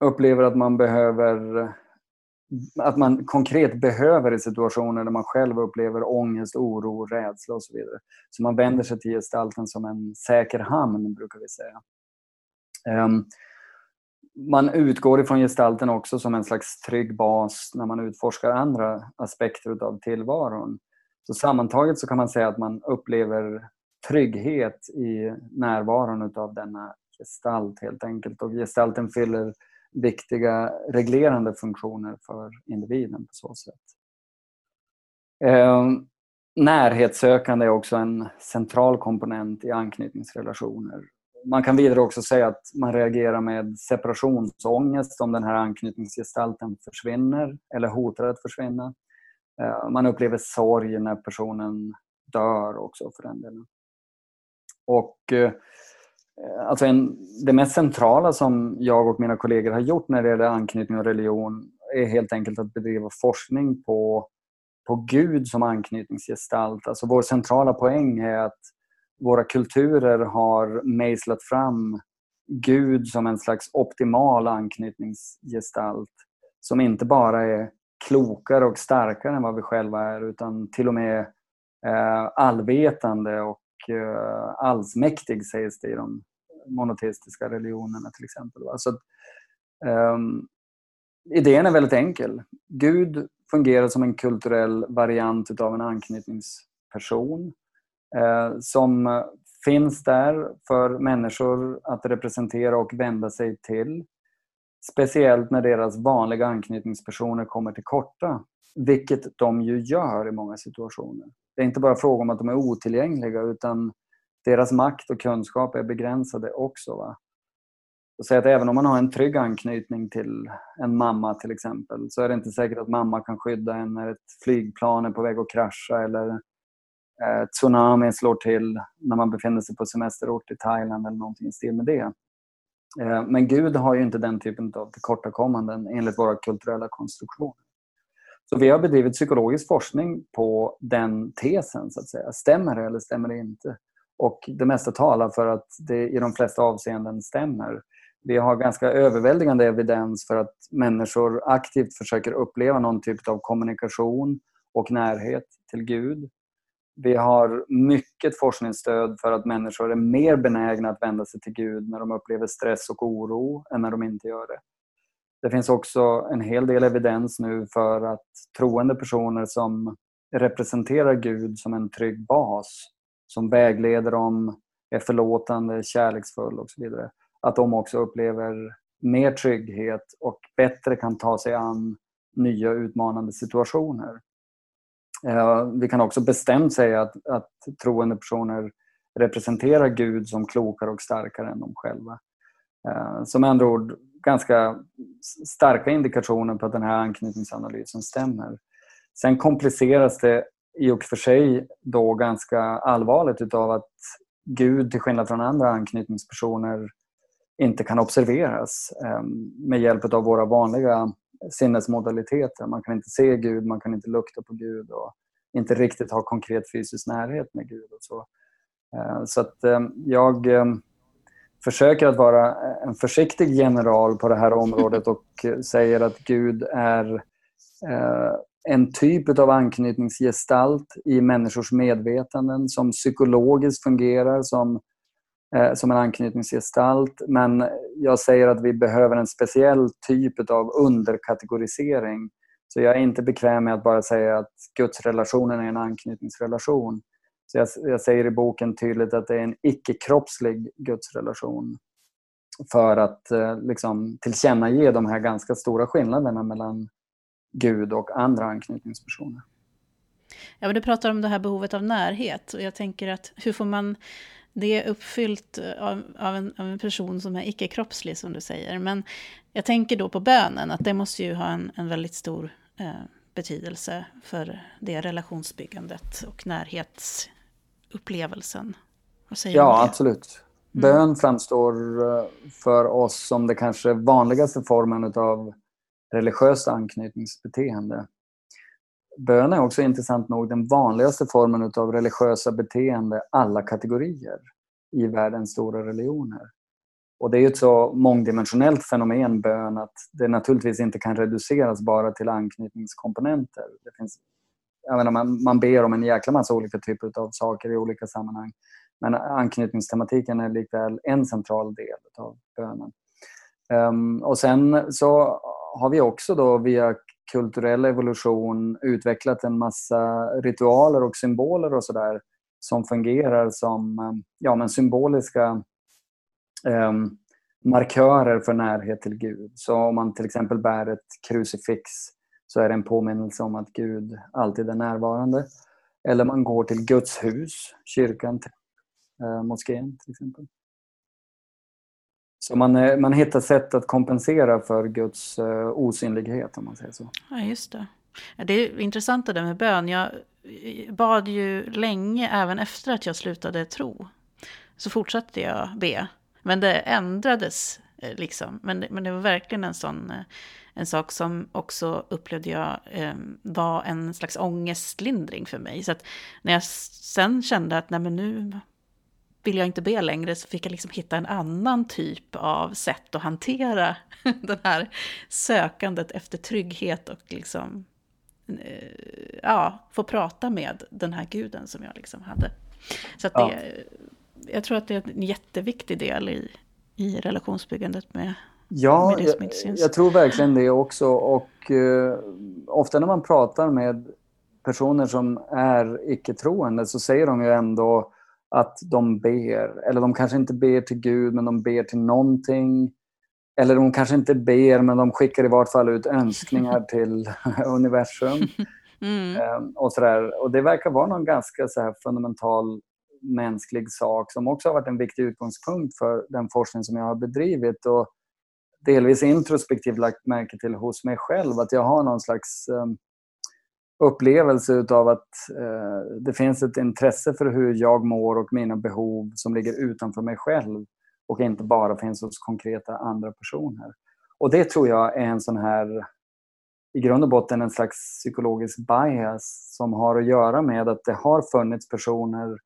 upplever att man behöver att man konkret behöver i situationer där man själv upplever ångest, oro, rädsla och så vidare. Så man vänder sig till gestalten som en säker hamn, brukar vi säga. Ehm, man utgår ifrån gestalten också som en slags trygg bas när man utforskar andra aspekter av tillvaron. Så sammantaget så kan man säga att man upplever trygghet i närvaron av denna gestalt helt enkelt. Och gestalten fyller viktiga reglerande funktioner för individen på så sätt. Eh, närhetssökande är också en central komponent i anknytningsrelationer man kan vidare också säga att man reagerar med separationsångest om den här anknytningsgestalten försvinner eller hotar att försvinna. Eh, man upplever sorg när personen dör också för den delen. Och eh, alltså en, det mest centrala som jag och mina kollegor har gjort när det gäller anknytning och religion är helt enkelt att bedriva forskning på, på Gud som anknytningsgestalt. Alltså vår centrala poäng är att våra kulturer har mejslat fram Gud som en slags optimal anknytningsgestalt som inte bara är klokare och starkare än vad vi själva är utan till och med eh, allvetande och eh, allsmäktig sägs det i de monoteistiska religionerna till exempel. Så att, ehm, idén är väldigt enkel. Gud fungerar som en kulturell variant av en anknytningsperson Eh, som finns där för människor att representera och vända sig till. Speciellt när deras vanliga anknytningspersoner kommer till korta, vilket de ju gör i många situationer. Det är inte bara fråga om att de är otillgängliga utan deras makt och kunskap är begränsade också. Va? Och säga att även om man har en trygg anknytning till en mamma till exempel så är det inte säkert att mamma kan skydda en när ett flygplan är på väg att krascha eller eh, tsunamin slår till när man befinner sig på semesterort i Thailand eller någonting i stil med det. Eh, men Gud har ju inte den typen av tillkortakommanden enligt våra kulturella konstruktioner. Så vi har bedrivit psykologisk forskning på den tesen, så att säga. Stämmer det eller stämmer det inte? Och det mesta talar för att det i de flesta avseenden stämmer. Vi har ganska överväldigande evidens för att människor aktivt försöker uppleva någon typ av kommunikation och närhet till Gud. Vi har mycket forskningsstöd för att människor är mer benägna att vända sig till Gud när de upplever stress och oro än när de inte gör det. Det finns också en hel del evidens nu för att troende personer som representerar Gud som en trygg bas, som vägleder dem, är förlåtande, kärleksfull och så vidare, att de också upplever mer trygghet och bättre kan ta sig an nya utmanande situationer. Eh, vi kan också bestämt säga att, att troende personer representerar Gud som klokare och starkare än de själva. Eh, som med andra ord ganska starka indikationer på att den här anknytningsanalysen stämmer. Sen kompliceras det i och för sig då ganska allvarligt utav att Gud, till skillnad från andra anknytningspersoner, inte kan observeras eh, med hjälp av våra vanliga sinnesmodaliteter. Man kan inte se Gud, man kan inte lukta på Gud och inte riktigt ha konkret fysisk närhet med Gud. och Så, eh, så att eh, jag... Eh, försöker att vara en försiktig general på det här området och säger att Gud är en typ av anknytningsgestalt i människors medvetanden som psykologiskt fungerar som, Eh, som en anknytningsgestalt. Men jag säger att vi behöver en speciell typ av underkategorisering. Så jag är inte bekväm med att bara säga att gudsrelationen är en anknytningsrelation. Så jag, jag säger i boken tydligt att det är en icke-kroppslig gudsrelation för att eh, liksom, tillkännage de här ganska stora skillnaderna mellan Gud och andra anknytningspersoner. Ja, men du pratar om det här behovet av närhet och jag tänker att hur får man det uppfyllt av, av, en, av en, person som är icke-kroppslig som du säger. Men jag tänker då på bönen, att det måste ju ha en, en väldigt stor eh, betydelse för det relationsbyggandet och närhetsupplevelsen. Vad säger ja, absolut. Mm. Bön framstår eh, för oss som det kanske vanligaste formen av religiöst anknytningsbeteende. Bön är också intressant nog den vanligaste formen av religiösa beteende alla kategorier i världens stora religioner. Och det är ett så mångdimensionellt fenomen, bön, att det naturligtvis inte kan reduceras bara till anknytningskomponenter. Det finns, jag menar, man, man ber om en jäkla massa olika typer av saker i olika sammanhang. Men anknytningstematiken är likväl en central del av bönen. Um, och sen så har vi också då via kulturell evolution utvecklat en massa ritualer och symboler och sådär som fungerar som eh, ja, men symboliska eh, markörer för närhet till Gud. Så om man till exempel bär ett krucifix så är det en påminnelse om att Gud alltid är närvarande. Eller man går till Guds hus, kyrkan, eh, moskén till exempel. Så man, eh, man hittar sätt att kompensera för Guds uh, osynlighet om man säger så. Ja, just det. Det är intressant det där med bön. Jag bad ju länge även efter att jag slutade tro. Så fortsatte jag be. Men det ändrades eh, liksom. Men det, men det var verkligen en sån en sak som också upplevde jag eh, var en slags ångestlindring för mig. Så att när jag sen kände att nej men nu vill jag inte be längre så fick jag liksom hitta en annan typ av sätt att hantera det här sökandet efter trygghet och liksom, eh, ja, få prata med den här guden som jag liksom hade. Så att det, ja. jag tror att det är en jätteviktig del i, i relationsbyggandet med, Ja, jag, jag, tror verkligen det också. Och uh, ofta när man pratar med personer som är icke-troende så säger de ju ändå att de ber. Eller de kanske inte ber till Gud, men de ber till någonting. Eller de kanske inte ber, men de skickar i vart fall ut önskningar till universum. Mm. Ehm, och, så där. och Det verkar vara någon ganska så här fundamental mänsklig sak som också har varit en viktig utgångspunkt för den forskning som jag har bedrivit. Och delvis introspektivt lagt märke till hos mig själv att jag har någon slags um, upplevelse av att eh, det finns ett intresse för hur jag mår och mina behov som ligger utanför mig själv och inte bara finns hos konkreta andra personer. Och det tror jag är en sån här, i grund och botten en slags psykologisk bias som har att göra med att det har funnits personer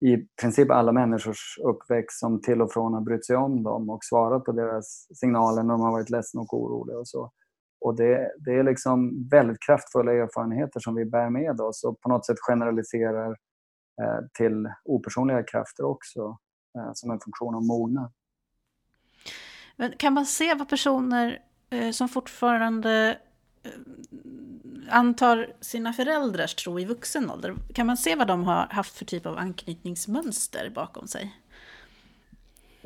i princip alla människors uppväxt som till och från har brytt sig om dem och svarat på deras signaler när de har varit ledsna och oroliga och så. Och det, det är liksom väldigt kraftfulla erfarenheter som vi bär med oss och på något sätt generaliserar eh, till opersonliga krafter också eh, som en funktion av mognad. Men kan man se vad personer eh, som fortfarande eh, antar sina föräldrars tro i vuxen ålder, kan man se vad de har haft för typ av anknytningsmönster bakom sig?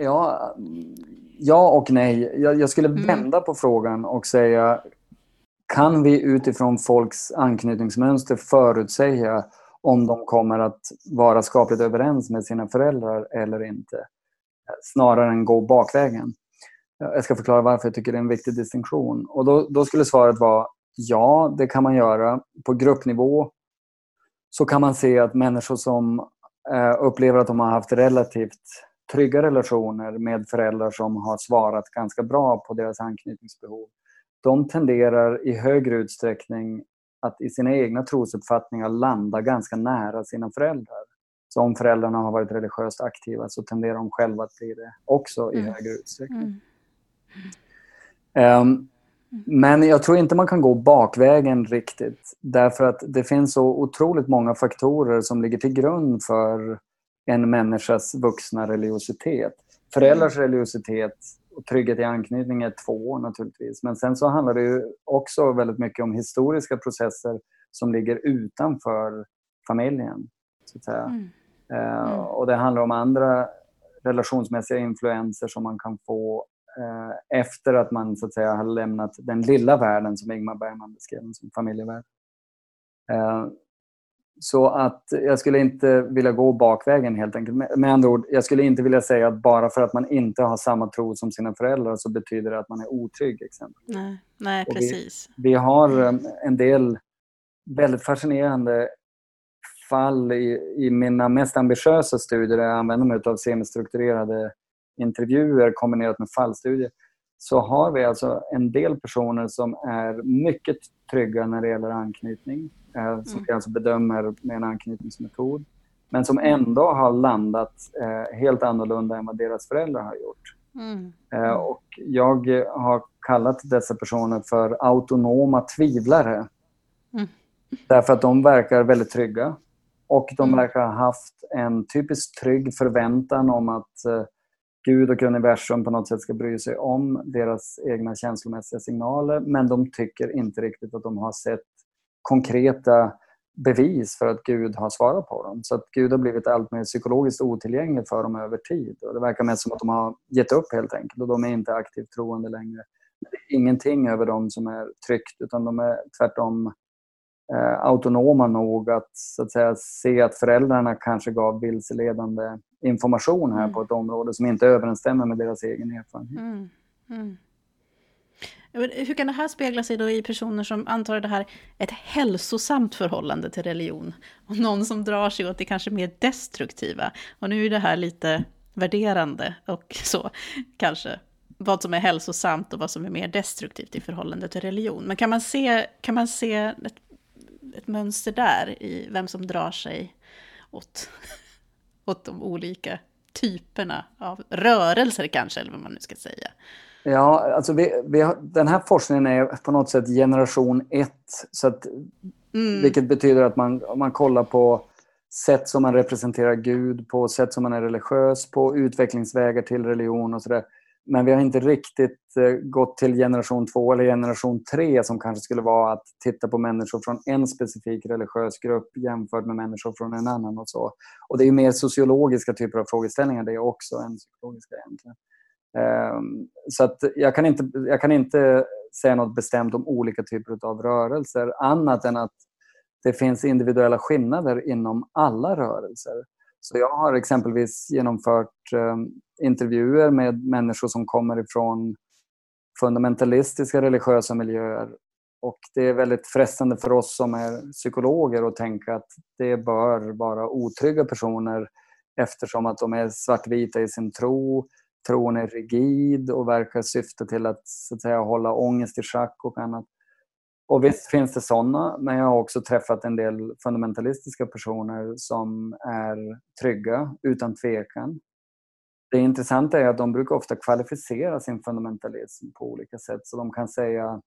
Ja, ja och nej. Jag, jag skulle mm. vända på frågan och säga kan vi utifrån folks anknytningsmönster förutsäga om de kommer att vara skapligt överens med sina föräldrar eller inte? Snarare än gå bakvägen. Jag ska förklara varför jag tycker det är en viktig distinktion. Och då, då skulle svaret vara ja, det kan man göra. På gruppnivå så kan man se att människor som eh, upplever att de har haft relativt trygga relationer med föräldrar som har svarat ganska bra på deras anknytningsbehov. De tenderar i högre utsträckning att i sina egna trosuppfattningar landa ganska nära sina föräldrar. Så om föräldrarna har varit religiöst aktiva så tenderar de själva att bli det också i Mm. högre utsträckning. Mm. Ehm, men jag tror inte man kan gå bakvägen riktigt. Därför att det finns så otroligt många faktorer som ligger till grund för en människas vuxna religiositet. Föräldrars religiositet och trygghet i anknytning är två naturligtvis. Men sen så handlar det ju också väldigt mycket om historiska processer som ligger utanför familjen. Så att säga. Mm. Mm. och det handlar om andra relationsmässiga influenser som man kan få eh, efter att man så att säga har lämnat den lilla världen som Ingmar Bergman beskrev som familjevärld. Eh, så att jag skulle inte vilja gå bakvägen helt enkelt. Med, andra ord, jag skulle inte vilja säga att bara för att man inte har samma tro som sina föräldrar så betyder det att man är otrygg. Exempel. Nej, nej Och vi- precis. Vi har eh, en del väldigt fascinerande fall i, i mina mest ambitiösa studier där jag använder mig av semistrukturerade intervjuer kombinerat med fallstudier så har vi alltså en del personer som är mycket trygga när det gäller anknytning. Eh, som Mm. vi alltså bedömer med en anknytningsmetod. Men som ändå har landat eh, helt annorlunda än vad deras föräldrar har gjort. Mm. Eh, och jag har kallat dessa personer för autonoma tvivlare. Mm. Därför att de verkar väldigt trygga. Och de Mm. verkar ha haft en typiskt trygg förväntan om att eh, Gud och universum på något sätt ska bry sig om deras egna känslomässiga signaler. Men de tycker inte riktigt att de har sett konkreta bevis för att Gud har svarat på dem. Så att Gud har blivit allt mer psykologiskt otillgänglig för dem över tid. Och det verkar mest som att de har gett upp helt enkelt och de är inte aktivt troende längre. Det är ingenting över dem som är tryggt utan de är tvärtom eh, autonoma nog att, så att säga, se att föräldrarna kanske gav vilseledande information här Mm. på ett område som inte överensstämmer med deras egen erfarenhet. Mm. Mm. Hur kan det här spegla sig då i personer som antar det här ett hälsosamt förhållande till religion? Och någon som drar sig åt det kanske mer destruktiva? Och nu är det här lite värderande och så, kanske. Vad som är hälsosamt och vad som är mer destruktivt i förhållande till religion. Men kan man se, kan man se ett, ett mönster där i vem som drar sig åt, åt de olika typerna av rörelser kanske, eller vad man nu ska säga? Ja, alltså vi, vi har, den här forskningen är på något sätt generation ett. Så att, Mm. Vilket betyder att man, om man kollar på sätt som man representerar Gud på, sätt som man är religiös på, utvecklingsvägar till religion och sådär. Men vi har inte riktigt eh, gått till generation två eller generation tre som kanske skulle vara att titta på människor från en specifik religiös grupp jämfört med människor från en annan och så. Och det är ju mer sociologiska typer av frågeställningar det också än psykologiska egentligen. Ehm, så att jag, kan inte, jag kan inte säga något bestämt om olika typer av rörelser annat än att det finns individuella skillnader inom alla rörelser. Så jag har exempelvis genomfört eh, intervjuer med människor som kommer ifrån fundamentalistiska religiösa miljöer. Och det är väldigt frestande för oss som är psykologer att tänka att det bör vara otrygga personer eftersom att de är svartvita i sin tro, tron är rigid och verkar syfta till att, så att säga, hålla ångest i schack och annat. Och visst finns det sådana, men jag har också träffat en del fundamentalistiska personer som är trygga, utan tvekan. Det intressanta är att de brukar ofta kvalificera sin fundamentalism på olika sätt. Så de kan säga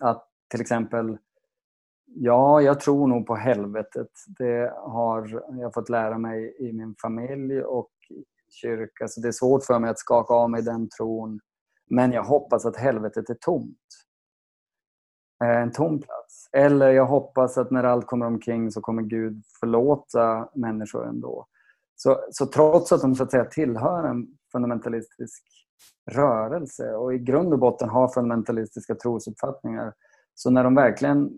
att till exempel, ja, jag tror nog på helvetet. Det har jag fått lära mig i min familj och kyrka. Så det är svårt för mig att skaka av mig den tron. Men jag hoppas att helvetet är tomt Eh, en tom plats. Eller jag hoppas att när allt kommer omkring så kommer Gud förlåta människor ändå. Så, så trots att de så att säga tillhör en fundamentalistisk rörelse och i grund och botten har fundamentalistiska trosuppfattningar så när de verkligen,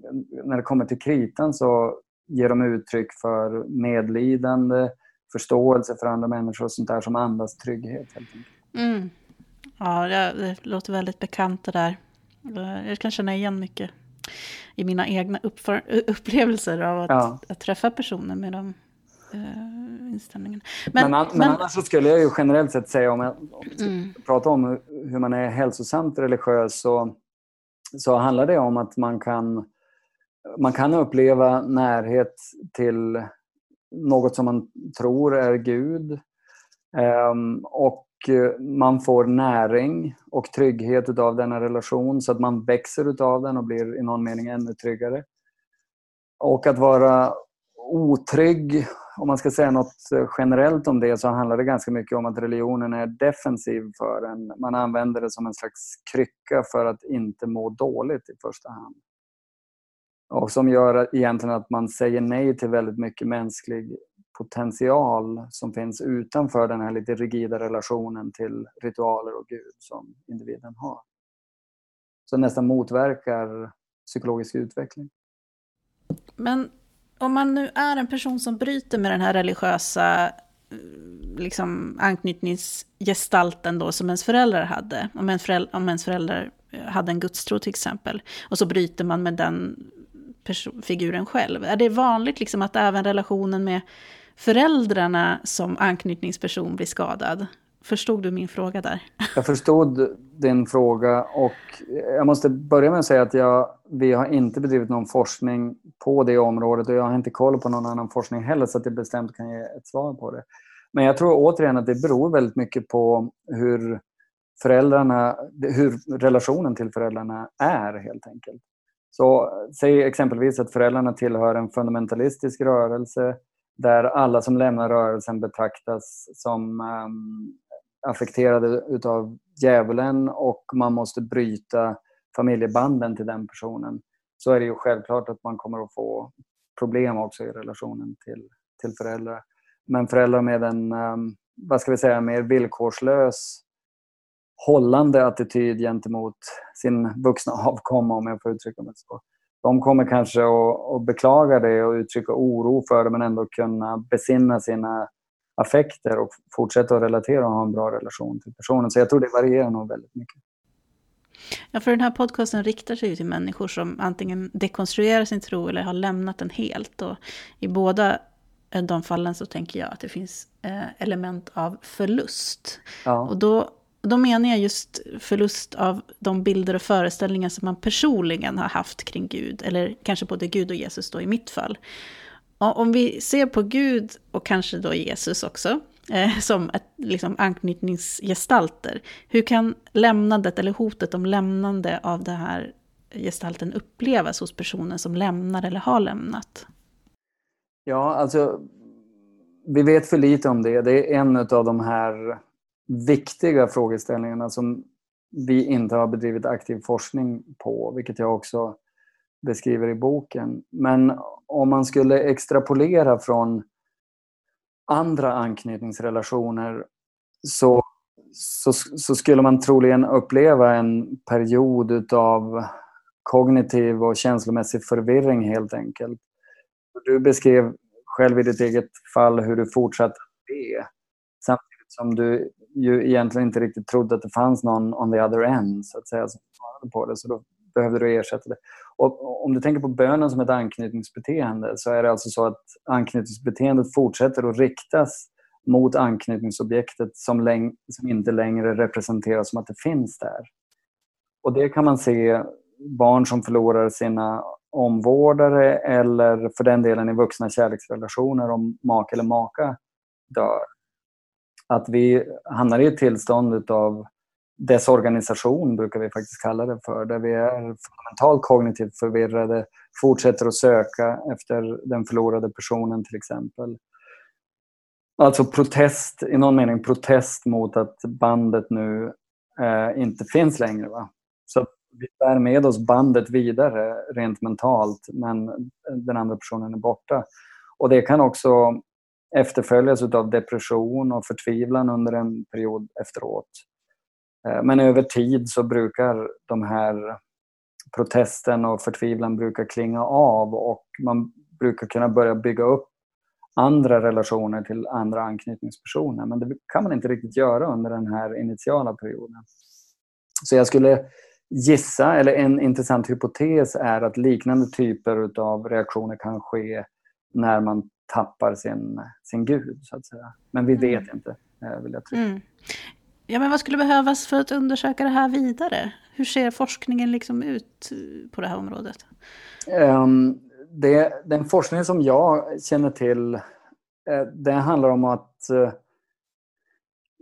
när det kommer till kritan så ger de uttryck för medlidande, förståelse för andra människor och sånt där som andas trygghet. Helt enkelt. Mm. Ja, det, det låter väldigt bekant det där. Jag kan känna igen mycket i mina egna uppför, upplevelser av att, Ja. att träffa personer med de uh, inställningarna. Men, men, men annars så skulle jag ju generellt sett säga om jag, om jag Mm. prata om hur- hur man är hälsosamt religiös så, så handlar det om att man kan, man kan uppleva närhet till något som man tror är Gud. Um, och Eh, man får näring och trygghet utav denna relation så att man växer utav den och blir i någon mening ännu tryggare. Och att vara otrygg, om man ska säga något eh, generellt om det, så handlar det ganska mycket om att religionen är defensiv för en. Man använder det som en slags krycka för att inte må dåligt i första hand. Och som gör egentligen att man säger nej till väldigt mycket mänsklig potential som finns utanför den här lite rigida relationen till ritualer och Gud som individen har. Så nästan motverkar psykologisk utveckling. Men om man nu är en person som bryter med den här religiösa liksom, anknytningsgestalten då som ens föräldrar hade, om, en föräldrar, om ens föräldrar hade en gudstro till exempel, och så bryter man med den figuren själv. Är det vanligt liksom att även relationen med föräldrarna som anknytningsperson blir skadad? Förstod du min fråga där? Jag förstod din fråga och jag måste börja med att säga att jag, vi har inte bedrivit någon forskning på det området och jag har inte koll på någon annan forskning heller så att jag bestämt kan ge ett svar på det. Men jag tror återigen att det beror väldigt mycket på hur föräldrarna, hur relationen till föräldrarna är helt enkelt. Så säg exempelvis att föräldrarna tillhör en fundamentalistisk rörelse där alla som lämnar rörelsen betraktas som um, affekterade utav djävulen och man måste bryta familjebanden till den personen så är det ju självklart att man kommer att få problem också i relationen till, till föräldrar. Men föräldrar med en, um, vad ska vi säga, mer villkorslös hållande attityd gentemot sin vuxna avkomma, om jag får uttrycka mig så. De kommer kanske att, beklaga det och uttrycka oro för det men ändå kunna besinna sina affekter och fortsätta att relatera och ha en bra relation till personen. Så jag tror det varierar nog väldigt mycket. Ja, för den här podcasten riktar sig ju till människor som antingen dekonstruerar sin tro eller har lämnat den helt. Och I båda de fallen så tänker jag att det finns eh, element av förlust. Ja. Och då då menar jag just förlust av de bilder och föreställningar som man personligen har haft kring Gud, eller kanske både Gud och Jesus då i mitt fall. Och om vi ser på Gud och kanske då Jesus också, eh, som ett, liksom, anknytningsgestalter, hur kan lämnandet eller hotet om lämnande av den här gestalten upplevas hos personen som lämnar eller har lämnat? Ja, alltså vi vet för lite om det. Det är en av de här viktiga frågeställningarna som vi inte har bedrivit aktiv forskning på, vilket jag också beskriver i boken. Men om man skulle extrapolera från andra anknytningsrelationer så, så, så skulle man troligen uppleva en period av kognitiv och känslomässig förvirring helt enkelt. Du beskrev själv i ditt eget fall hur du fortsatte att be samtidigt som du ju egentligen inte riktigt trodde att det fanns någon on the other end så att säga som svarade på det. Så då behövde du ersätta det. Och om du tänker på bönen som ett anknytningsbeteende så är det alltså så att anknytningsbeteendet fortsätter att riktas mot anknytningsobjektet som, läng- som inte längre representeras som att det finns där. Och det kan man se barn som förlorar sina omvårdare eller för den delen i vuxna kärleksrelationer om make eller maka dör att vi hamnar i ett tillstånd av desorganisation, brukar vi faktiskt kalla det för, där vi är fundamentalt kognitivt förvirrade, fortsätter att söka efter den förlorade personen till exempel. Alltså protest, i någon mening protest mot att bandet nu eh, inte finns längre. Va? Så vi bär med oss bandet vidare rent mentalt men den andra personen är borta. Och det kan också efterföljas av depression och förtvivlan under en period efteråt. Eh, men över tid så brukar de här protesten och förtvivlan brukar klinga av och man brukar kunna börja bygga upp andra relationer till andra anknytningspersoner. Men det kan man inte riktigt göra under den här initiala perioden. Så jag skulle gissa, eller en intressant hypotes är att liknande typer av reaktioner kan ske när man tappar sin, sin gud, så att säga. Men vi vet mm. inte, eh, vill jag tro. Mm. Ja, men vad skulle behövas för att undersöka det här vidare? Hur ser forskningen liksom ut på det här området? Um, det, den forskning som jag känner till Eh, det handlar om att eh,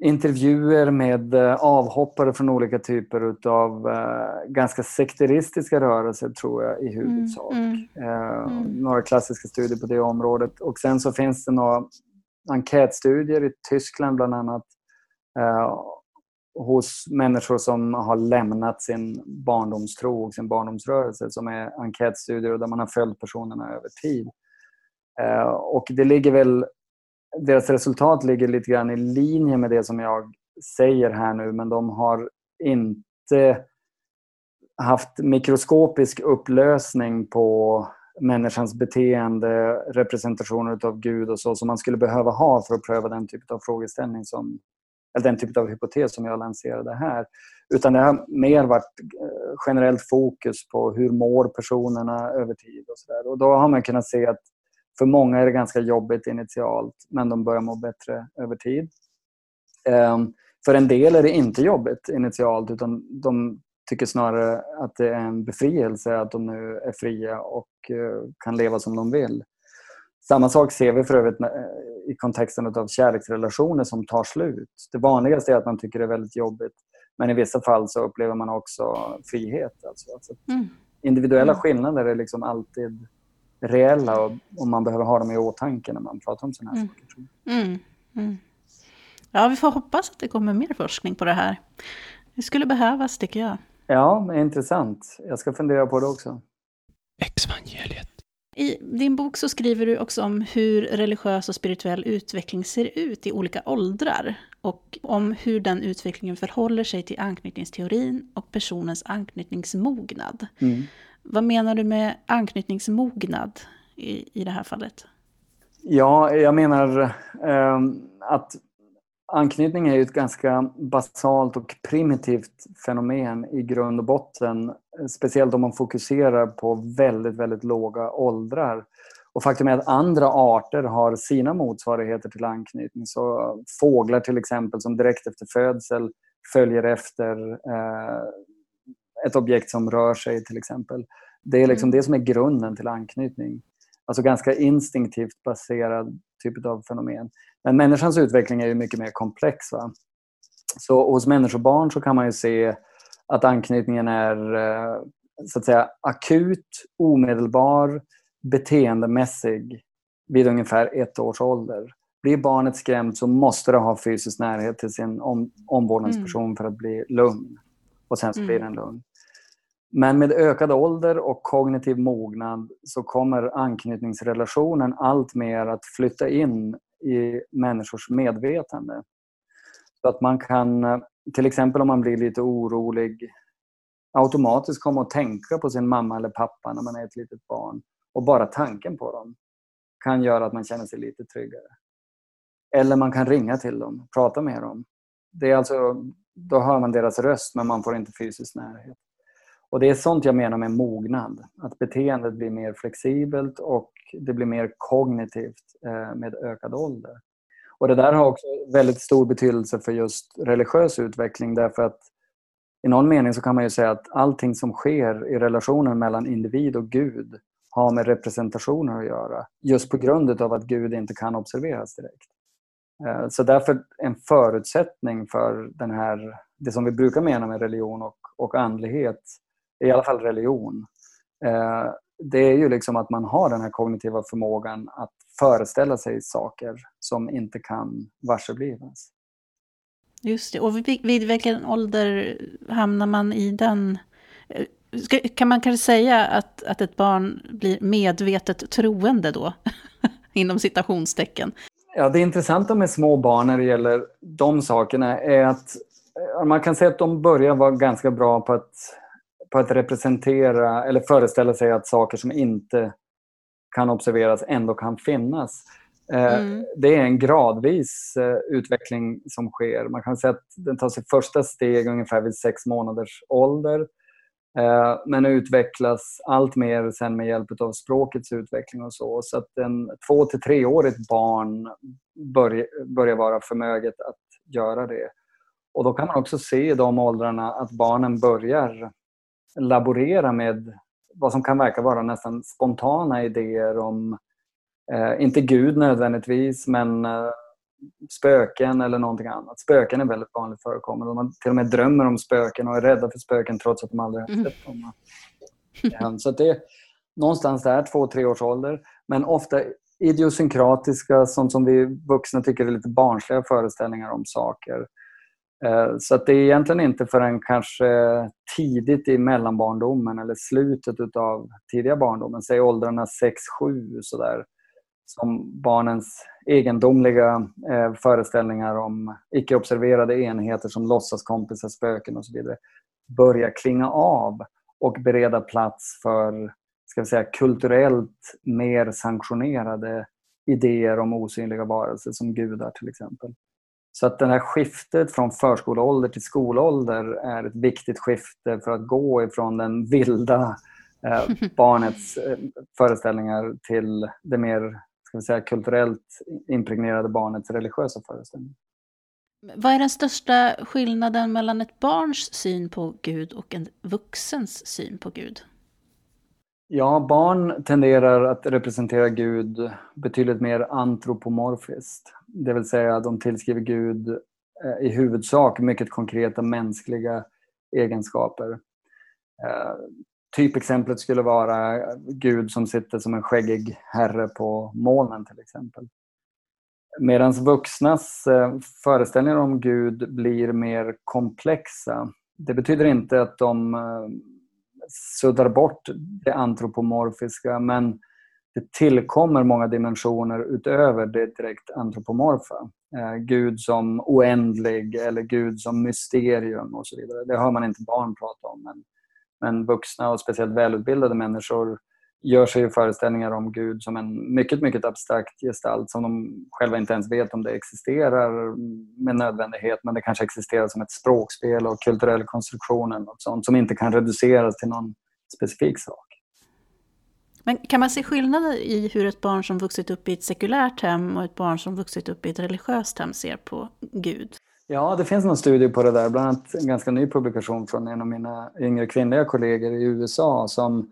intervjuer med eh, avhoppare från olika typer av ganska sekteristiska rörelser tror jag i mm, huvudsak. Mm, mm. Några klassiska studier på det området. Och sen så finns det några enkätstudier i Tyskland bland annat hos människor som har lämnat sin barndomstro och sin barndomsrörelse som är enkätstudier där man har följt personerna över tid. Och det ligger väl deras resultat ligger lite grann i linje med det som jag säger här nu men de har inte haft mikroskopisk upplösning på människans beteende, representationer av Gud och så som man skulle behöva ha för att pröva den typ av frågeställning som, eller den typ av hypotes som jag lanserade här. Utan det har mer varit eh, generellt fokus på hur mår personerna över tid och sådär. Och då har man kunnat se att för många är det ganska jobbigt initialt men de börjar må bättre över tid. Ehm, för en del är det inte jobbigt initialt utan de tycker snarare att det är en befrielse att de nu är fria och eh, kan leva som de vill. Samma sak ser vi för övrigt i kontexten av kärleksrelationer som tar slut. Det vanligaste är att man tycker det är väldigt jobbigt men i vissa fall så upplever man också frihet. Alltså. alltså mm. Individuella mm. skillnader är liksom alltid reella och, och man behöver ha dem i åtanke när man pratar om sådana här mm. saker. Mm. Mm. Ja, vi får hoppas att det kommer mer forskning på det här. Det skulle behövas, tycker jag. Ja, intressant. Jag ska fundera på det också. Exvangeliet. I din bok så skriver du också om hur religiös och spirituell utveckling ser ut i olika åldrar och om hur den utvecklingen förhåller sig till anknytningsteorin och personens anknytningsmognad. Mm. Vad menar du med anknytningsmognad i, i det här fallet? Ja, jag menar eh, att anknytning är ett ganska basalt och primitivt fenomen i grund och botten. Speciellt om man fokuserar på väldigt, väldigt låga åldrar. Och faktum är att andra arter har sina motsvarigheter till anknytning. Så fåglar till exempel som direkt efter födsel följer efter eh, ett objekt som rör sig till exempel. Det är liksom mm. det som är grunden till anknytning. Alltså ganska instinktivt baserad typ av fenomen. Men människans utveckling är ju mycket mer komplex. Va? Så hos människobarn så kan man ju se att anknytningen är eh, så att säga akut, omedelbar, beteendemässig vid ungefär ett års ålder. Blir barnet skrämt så måste det ha fysisk närhet till sin om, omvårdnadsperson mm. för att bli lugn. Och sen så blir den lugn. Men med ökad ålder och kognitiv mognad så kommer anknytningsrelationen allt mer att flytta in i människors medvetande. Så att man kan, till exempel om man blir lite orolig, automatiskt komma att tänka på sin mamma eller pappa när man är ett litet barn. Och bara tanken på dem kan göra att man känner sig lite tryggare. Eller man kan ringa till dem, prata med dem. Det är alltså, då hör man deras röst men man får inte fysisk närhet. Och Det är sånt jag menar med mognad. Att beteendet blir mer flexibelt och det blir mer kognitivt eh, med ökad ålder. Och Det där har också väldigt stor betydelse för just religiös utveckling därför att i någon mening så kan man ju säga att allting som sker i relationen mellan individ och Gud har med representationer att göra. Just på grund av att Gud inte kan observeras direkt. Eh, så därför en förutsättning för den här, det som vi brukar mena med religion och, och andlighet i alla fall religion, eh, det är ju liksom att man har den här kognitiva förmågan att föreställa sig saker som inte kan varseblivas. Just det, och vid vilken ålder hamnar man i den? Eh, kan man kanske säga att, att ett barn blir medvetet troende då? Inom citationstecken. Ja, det intressanta med små barn när det gäller de sakerna är att eh, man kan säga att de börjar vara ganska bra på att på att representera eller föreställa sig att saker som inte kan observeras ändå kan finnas. Eh, mm. Det är en gradvis eh, utveckling som sker. Man kan säga att den tar sitt första steg ungefär vid sex månaders ålder eh, men utvecklas allt mer sen med hjälp av språkets utveckling och så. Så att en två till treårigt barn börjar, börjar vara förmöget att göra det. Och då kan man också se i de åldrarna att barnen börjar laborera med vad som kan verka vara nästan spontana idéer om Eh, inte Gud nödvändigtvis, men eh, spöken eller någonting annat. Spöken är väldigt vanligt förekommande. Man till och med drömmer om spöken och är rädda för spöken trots att de aldrig har sett dem. Mm. Så det är någonstans där, två, tre års ålder. Men ofta idiosynkratiska, sånt som vi vuxna tycker är lite barnsliga föreställningar om saker. Eh, så att det är egentligen inte förrän kanske tidigt i mellanbarndomen eller slutet av tidiga barndomen, säg åldrarna 6-7 sådär, som barnens egendomliga eh, föreställningar om icke-observerade enheter som låtsaskompisar, spöken och så vidare börjar klinga av och bereda plats för ska vi säga, kulturellt mer sanktionerade idéer om osynliga varelser som gudar till exempel. Så att det här skiftet från förskoleålder till skolålder är ett viktigt skifte för att gå ifrån den vilda eh, barnets eh, föreställningar till det mer ska vi säga, kulturellt impregnerade barnets religiösa föreställningar. Vad är den största skillnaden mellan ett barns syn på Gud och en vuxens syn på Gud? Ja, barn tenderar att representera Gud betydligt mer antropomorfiskt. Det vill säga de tillskriver Gud eh, i huvudsak mycket konkreta mänskliga egenskaper. Eh, typexemplet skulle vara Gud som sitter som en skäggig herre på molnen till exempel. Medan vuxnas eh, föreställningar om Gud blir mer komplexa. Det betyder inte att de suddar bort det antropomorfiska men det tillkommer många dimensioner utöver det direkt antropomorfa. Eh, Gud som oändlig eller Gud som mysterium och så vidare. Det hör man inte barn prata om. Men, men vuxna och speciellt välutbildade människor gör sig ju föreställningar om Gud som en mycket, mycket abstrakt gestalt som de själva inte ens vet om det existerar med nödvändighet men det kanske existerar som ett språkspel och kulturell konstruktion eller något sånt som inte kan reduceras till någon specifik sak. Men kan man se skillnader i hur ett barn som vuxit upp i ett sekulärt hem och ett barn som vuxit upp i ett religiöst hem ser på Gud? Ja, det finns någon studie på det där, bland annat en ganska ny publikation från en av mina yngre kvinnliga kollegor i USA som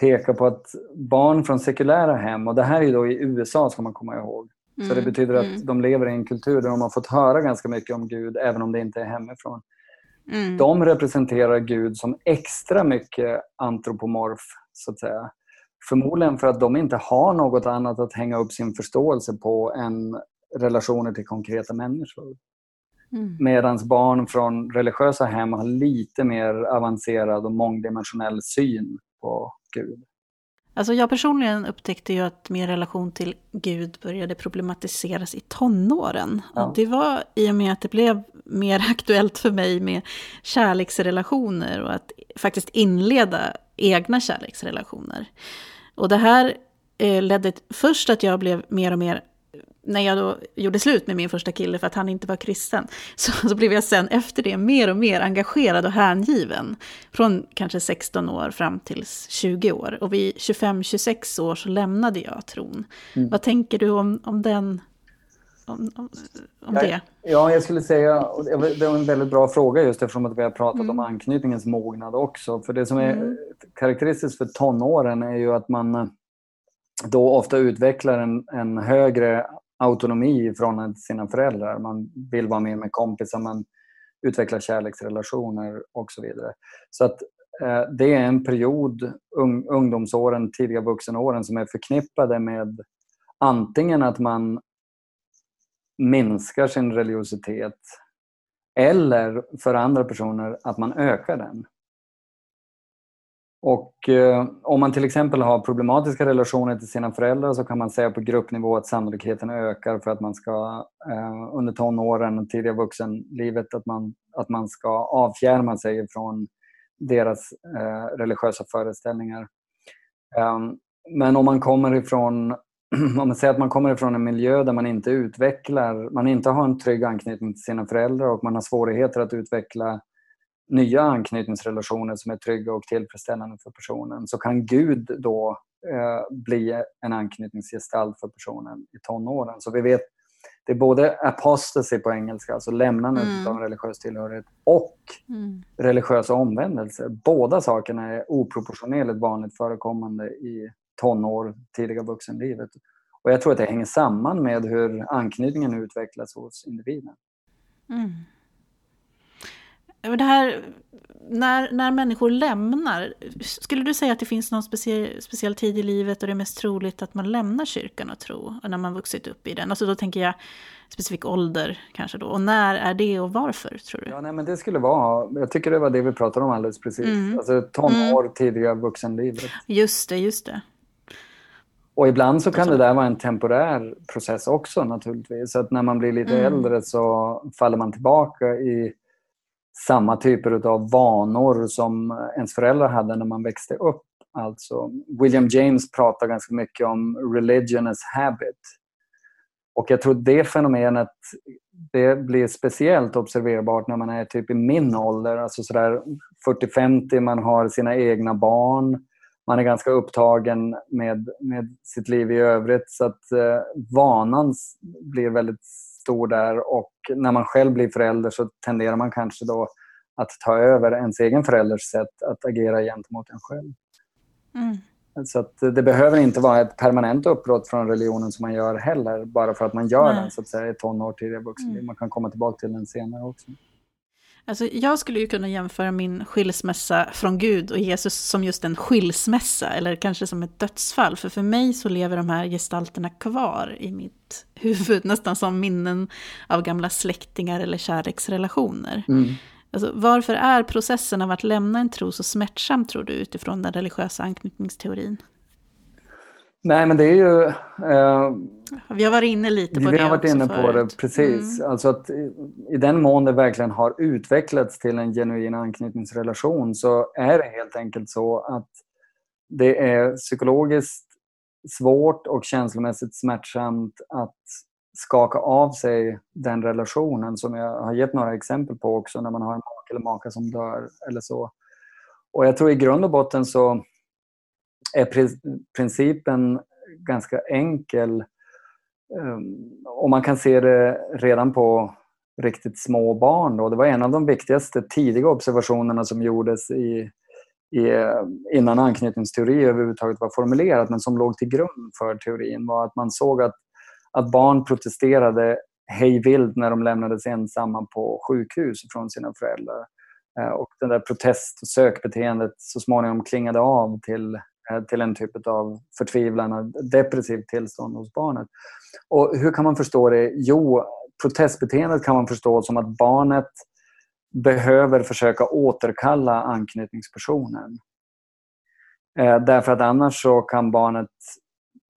pekar på att barn från sekulära hem, och det här är då i USA ska man komma ihåg, mm. så det mm, betyder att mm. de lever i en kultur där de har fått höra ganska mycket om Gud även om det inte är hemifrån. Mm. De representerar Gud som extra mycket antropomorf, så att säga. Förmodligen för att de inte har något annat att hänga upp sin förståelse på än relationer till konkreta människor. Mm. Medan barn från religiösa hem har lite mer avancerad och mångdimensionell syn på Gud. Alltså jag personligen upptäckte ju att min relation till Gud började problematiseras i tonåren. Ja. Det var i och med att det blev mer aktuellt för mig med kärleksrelationer och att faktiskt inleda egna kärleksrelationer. Och det här eh, ledde först att jag blev mer och mer när jag då gjorde slut med min första kille för att han inte var kristen, så, så blev jag sen efter det mer och mer engagerad och hängiven. Från kanske 16 år fram till 20 år. Och vid 25-26 år så lämnade jag tron. Mm. Vad tänker du om, om den om, om, om ja? Ja, jag skulle säga, det var en väldigt bra fråga just eftersom att vi har pratat mm. om anknytningens mognad också. För det som är mm. karaktäristiskt för tonåren är ju att man då ofta utvecklar en, en högre autonomi i förhållande till sina föräldrar. Man vill vara med med kompisar, man utvecklar kärleksrelationer och så vidare. Så att eh, det är en period, un, ungdomsåren, tidiga vuxenåren, som är förknippade med antingen att man minskar sin religiositet eller för andra personer att man ökar den. Och eh, om man till exempel har problematiska relationer till sina föräldrar så kan man säga på gruppnivå att sannolikheten ökar för att man ska eh, under tonåren och tidiga vuxenlivet att man, att man ska avfjärma sig från deras eh, religiösa föreställningar. Ehm, men om man kommer ifrån om man säger att man kommer ifrån en miljö där man inte utvecklar, man inte har en trygg anknytning till sina föräldrar och man har svårigheter att utveckla nya anknytningsrelationer som är trygga och tillfredsställande för personen så kan Gud då eh, bli en anknytningsgestalt för personen i tonåren. Så vi vet, det är både apostasy på engelska, alltså lämnandet mm. av religiös tillhörighet och mm. religiösa omvändelser. Båda sakerna är oproportionerligt vanligt förekommande i tonår, tidiga vuxenlivet. Och jag tror att det hänger samman med hur anknytningen utvecklas hos individen. Mm. Det här, när, när människor lämnar, skulle du säga att det finns någon speciell, speciell tid i livet och det är mest troligt att man lämnar kyrkan och tro, när man vuxit upp i den? Alltså då tänker jag specifik ålder kanske då. Och när är det och varför tror du? Ja, nej, men det skulle vara, jag tycker det var det vi pratade om alldeles precis. Mm. Alltså tonår, mm. tidiga vuxenlivet. Just det, just det. Och ibland så kan det där vara en temporär process också naturligtvis. Så att när man blir lite mm. äldre så faller man tillbaka i samma typer av vanor som ens föräldrar hade när man växte upp. Alltså, William James pratar ganska mycket om religion as habit. Och jag tror det fenomenet det blir speciellt observerbart när man är typ i min ålder, alltså sådär 40-50, man har sina egna barn, man är ganska upptagen med, med sitt liv i övrigt så att eh, vanan blir väldigt stor där och när man själv blir förälder så tenderar man kanske då att ta över ens egen förälders sätt att agera gentemot en själv. Mm. Så det behöver inte vara ett permanent uppbrott från religionen som man gör heller, bara för att man gör Nej. den så att säga, i tonår tidigare vuxenliv. Mm. Man kan komma tillbaka till den senare också. Alltså, jag skulle ju kunna jämföra min skilsmässa från Gud och Jesus som just en skilsmässa, eller kanske som ett dödsfall. För för mig så lever de här gestalterna kvar i mitt huvud, nästan som minnen av gamla släktingar eller kärleksrelationer. Mm. Alltså, varför är processen av att lämna en tro så smärtsam, tror du, utifrån den religiösa anknytningsteorin? Nej, men det är ju... Eh, vi har varit inne lite på vi det Vi har varit inne på det, precis. Mm. Alltså att i, i, den mån det verkligen har utvecklats till en genuin anknytningsrelation så är det helt enkelt så att det är psykologiskt svårt och känslomässigt smärtsamt att skaka av sig den relationen som jag har gett några exempel på också när man har en make eller maka som dör eller så. Och jag tror i grund och botten så är principen ganska enkel. Ehm, och man kan se det redan på riktigt små barn. Då. Det var en av de viktigaste tidiga observationerna som gjordes i, i, innan anknytningsteori överhuvudtaget var formulerat men som låg till grund för teorin var att man såg att, att barn protesterade hejvilt när de lämnades ensamma på sjukhus från sina föräldrar. Eh, och det där protest och sökbeteendet så småningom klingade av till Eh, till en typ av förtvivlan och depressivt tillstånd hos barnet. Och hur kan man förstå det? Jo, protestbeteendet kan man förstå som att barnet behöver försöka återkalla anknytningspersonen. Eh, därför att annars så kan barnet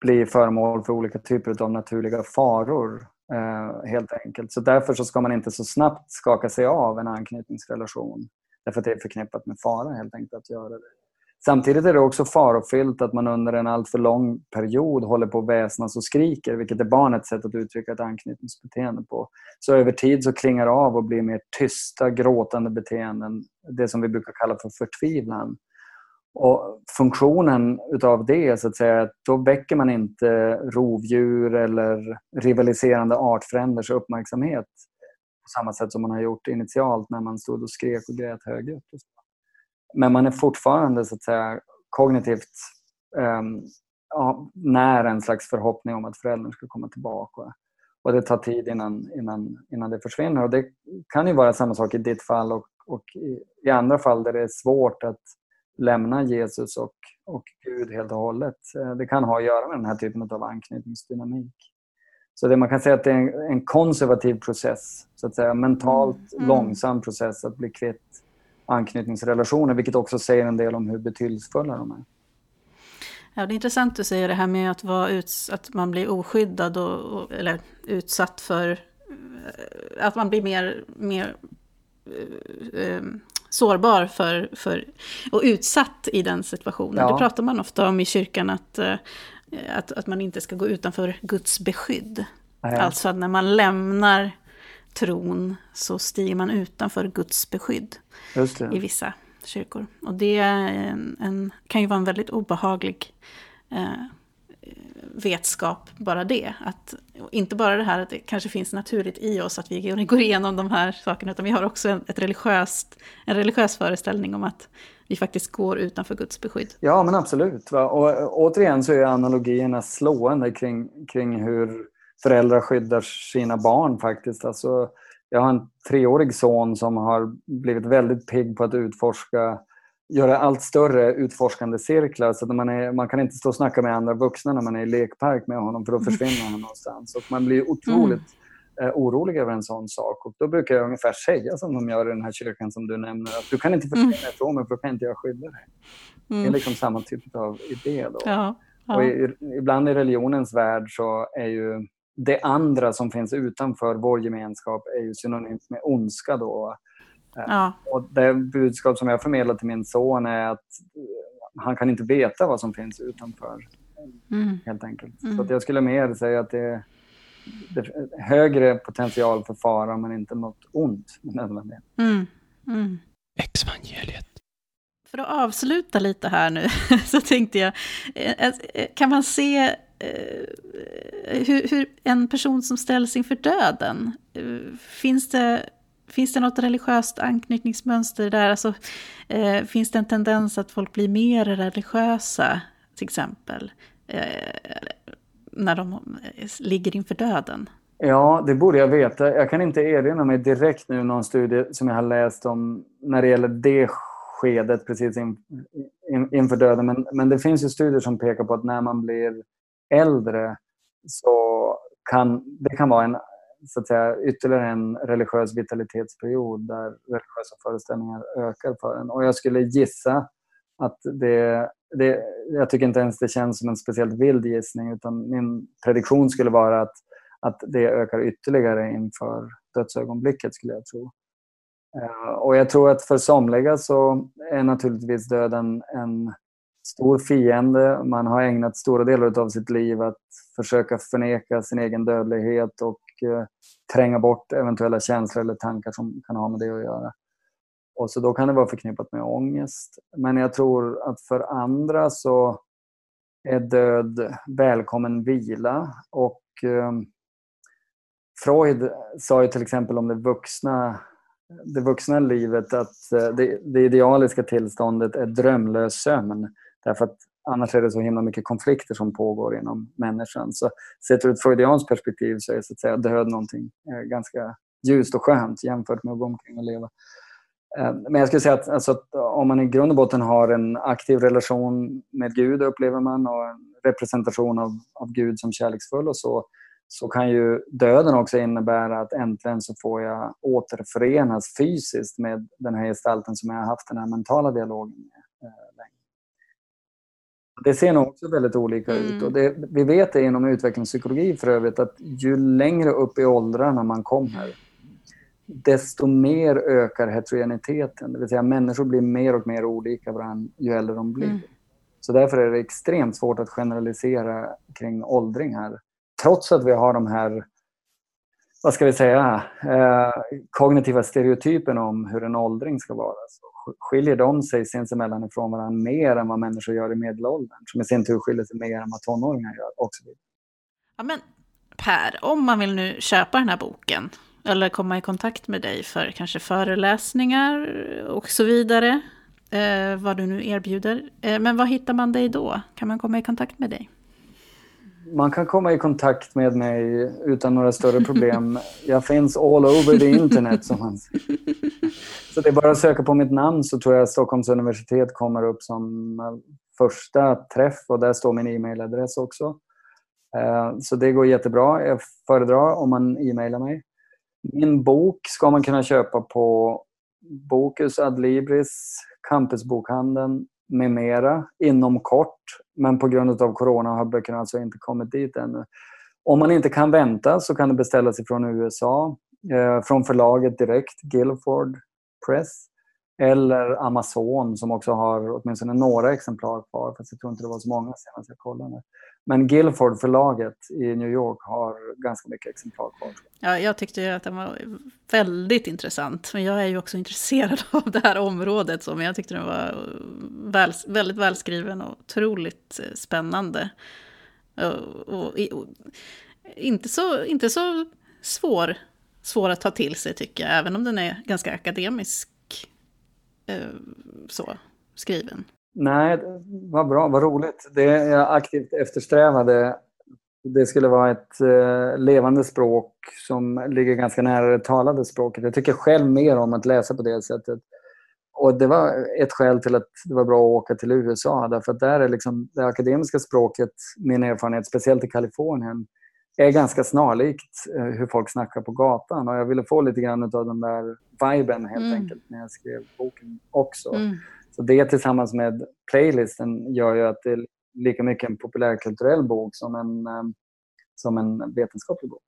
bli föremål för olika typer av naturliga faror. Eh, helt enkelt. Så därför så ska man inte så snabbt skaka sig av en anknytningsrelation. Därför att det är förknippat med fara helt enkelt att göra det. Samtidigt är det också farofyllt att man under en alltför lång period håller på att väsnas och skriker, vilket är barnets sätt att uttrycka ett anknytningsbeteende på. Så över tid så klingar det av och blir mer tysta, gråtande beteenden, det som vi brukar kalla för förtvivlan. Och funktionen utav det så att säga, att då väcker man inte rovdjur eller rivaliserande artfränders uppmärksamhet på samma sätt som man har gjort initialt när man stod och skrek och grät högljutt. Men man är fortfarande så att säga kognitivt um, ja, när en slags förhoppning om att föräldern ska komma tillbaka. Och det tar tid innan, innan, innan det försvinner. Och det kan ju vara samma sak i ditt fall och, och i, i, andra fall där det är svårt att lämna Jesus och, och Gud helt och hållet. Eh, det kan ha att göra med den här typen av anknytningsdynamik. Så det man kan säga att det är en, en konservativ process, så att säga mentalt mm. mm. långsam process att bli kvitt anknytningsrelationer, vilket också säger en del om hur betydelsefulla de är. Ja, det är intressant att säga det här med att, vara uts att man blir oskyddad och, eller utsatt för... Eh, att man blir mer, mer eh, sårbar för, för, och utsatt i den situationen. Ja. Det pratar man ofta om i kyrkan, att, eh, att, att man inte ska gå utanför Guds beskydd. Nej. Alltså att när man lämnar tron så stiger man utanför Guds beskydd i vissa kyrkor. Och det en, en, kan ju vara en väldigt obehaglig eh, vetskap, bara det. Att, inte bara det här att det kanske finns naturligt i oss att vi går igenom de här sakerna, utan vi har också en, ett religiöst, en religiös föreställning om att vi faktiskt går utanför Guds beskydd. Ja, men absolut. Va? Och återigen så är analogierna slående kring, kring hur föräldrar skyddar sina barn faktiskt. Alltså, jag har en treårig son som har blivit väldigt pigg på att utforska göra allt större utforskande cirklar. Så att man, är, man kan inte stå och snacka med andra vuxna när man är i lekpark med honom för då försvinner han någonstans. Och man blir otroligt mm. eh, orolig över en sån sak. Och då brukar jag ungefär säga som de gör i den här kyrkan som du nämner. Att du kan inte försvinna mm. ifrån mig för då kan inte jag skydda dig. Mm. Det är liksom samma typ av idé. Då. Ja, ja. Och i, ibland i religionens värld så är ju det andra som finns utanför vår gemenskap är ju synonymt med ondska. Då. Ja. Och det budskap som jag förmedlar till min son är att han kan inte veta vad som finns utanför. Mm. Helt enkelt. Mm. Så jag skulle mer säga att det är, det är högre potential för fara men inte något ont nödvändigt. Mm. Mm. Exvangeliet. För att avsluta lite här nu så tänkte jag, eh, eh, kan man se eh, Eh, hur, hur en person som ställs inför döden, eh, finns det Finns det något religiöst anknytningsmönster där? Alltså, eh, finns det en tendens att folk blir mer religiösa, till exempel, eh, när de eh, ligger inför döden? Ja, det borde jag veta. Jag kan inte erinra mig direkt nu någon studie som jag har läst om när det gäller det skedet precis in, in, inför döden. Men, men det finns ju studier som pekar på att när man blir äldre så kan det kan vara en så att säga, ytterligare en religiös vitalitetsperiod där religiösa föreställningar ökar för en. Och jag skulle gissa att det, det, jag tycker inte ens det känns som en speciellt vild gissning utan min prediktion skulle vara att, att det ökar ytterligare inför dödsögonblicket skulle jag tro. Eh, och jag tror att för somliga så är naturligtvis döden en stor fiende. Man har ägnat stora delar av sitt liv att försöka förneka sin egen dödlighet och eh, tränga bort eventuella känslor eller tankar som kan ha med det att göra. Och så då kan det vara förknippat med ångest. Men jag tror att för andra så är död välkommen vila. Och eh, Freud sa ju till exempel om det vuxna, det vuxna livet att eh, det, det idealiska tillståndet är drömlös sömn. Därför att annars är det så himla mycket konflikter som pågår inom människan. Så sett ur ett freudianskt perspektiv så är så att säga, död någonting eh, ganska ljust och skönt jämfört med att gå omkring och leva. Eh, men jag skulle säga att, alltså, att om man i grund och botten har en aktiv relation med Gud, upplever man, och en representation av, av Gud som kärleksfull och så, så kan ju döden också innebära att äntligen så får jag återförenas fysiskt med den här gestalten som jag har haft den här mentala dialogen med. Det ser nog också väldigt olika mm. ut. Och det, vi vet det inom utvecklingspsykologi för övrigt att ju längre upp i åldrarna man kommer desto mer ökar heterogeniteten. Det vill säga människor blir mer och mer olika varandra ju äldre de blir. Mm. Så därför är det extremt svårt att generalisera kring åldring här. Trots att vi har de här, vad ska vi säga, eh, kognitiva stereotyperna om hur en åldring ska vara. Så skiljer de sig sinsemellan ifrån varandra mer än vad människor gör i medelåldern. Som i sin tur skiljer sig mer än vad tonåringar gör. Och Ja, men Per, om man vill nu köpa den här boken eller komma i kontakt med dig för kanske föreläsningar och så vidare, eh, vad du nu erbjuder. Eh, men var hittar man dig då? Kan man komma i kontakt med dig? Man kan komma i kontakt med mig utan några större problem. Jag finns all over the internet som man. Så det är bara att söka på mitt namn så tror jag att Stockholms universitet kommer upp som eh, första träff och där står min e-mailadress också. Eh, så det går jättebra. Jag föredrar om man e-mailar mig. Min bok ska man kunna köpa på Bokus Adlibris, Campusbokhandeln med mera inom kort. Men på grund av corona har böckerna alltså inte kommit dit ännu. Om man inte kan vänta så kan det beställas ifrån USA, eh, från förlaget direkt, Guilford Press. Eller Amazon som också har åtminstone några exemplar kvar, fast jag tror inte det var så många senast jag kollade. Men Guilford förlaget i New York har ganska mycket exemplar kvar. Ja, jag tyckte att den var väldigt intressant. Men jag är ju också intresserad av det här området. Så, men jag tyckte den var väl, väldigt välskriven och otroligt eh, spännande. Och, och, och, inte, så, inte så svår, svår att ta till sig tycker jag. Även om den är ganska akademisk. Eh, så. skriven? Nej, vad bra, vad roligt. Det jag aktivt eftersträvade, det skulle vara ett eh, levande språk som ligger ganska nära det talade språket. Jag tycker själv mer om att läsa på det sättet. Och det var ett skäl till att det var bra att åka till USA, därför att där är liksom det akademiska språket, min erfarenhet, speciellt i Kalifornien, är ganska snarlikt eh, hur folk snackar på gatan. Och jag ville få lite grann av den där viben helt mm. enkelt när jag skrev boken också. Mm. Så det tillsammans med playlisten gör ju att det är lika mycket en populärkulturell bok som en, eh, som en vetenskaplig bok.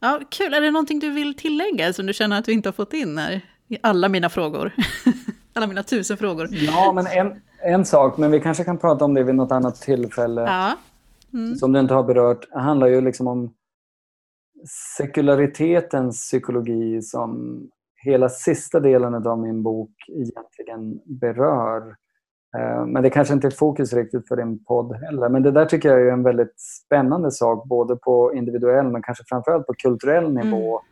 Ja, kul. Är det någonting du vill tillägga som du känner att vi inte har fått in här? I alla mina frågor. alla mina tusen frågor. Ja, men en, en sak, men vi kanske kan prata om det vid något annat tillfälle. Ja. Mm. Som du inte har berört, handlar ju liksom om sekularitetens psykologi som hela sista delen av min bok egentligen berör. Eh, men det kanske inte är fokus riktigt för din podd heller. Men det där tycker jag är en väldigt spännande sak, både på individuell men kanske framförallt på kulturell nivå. Mm.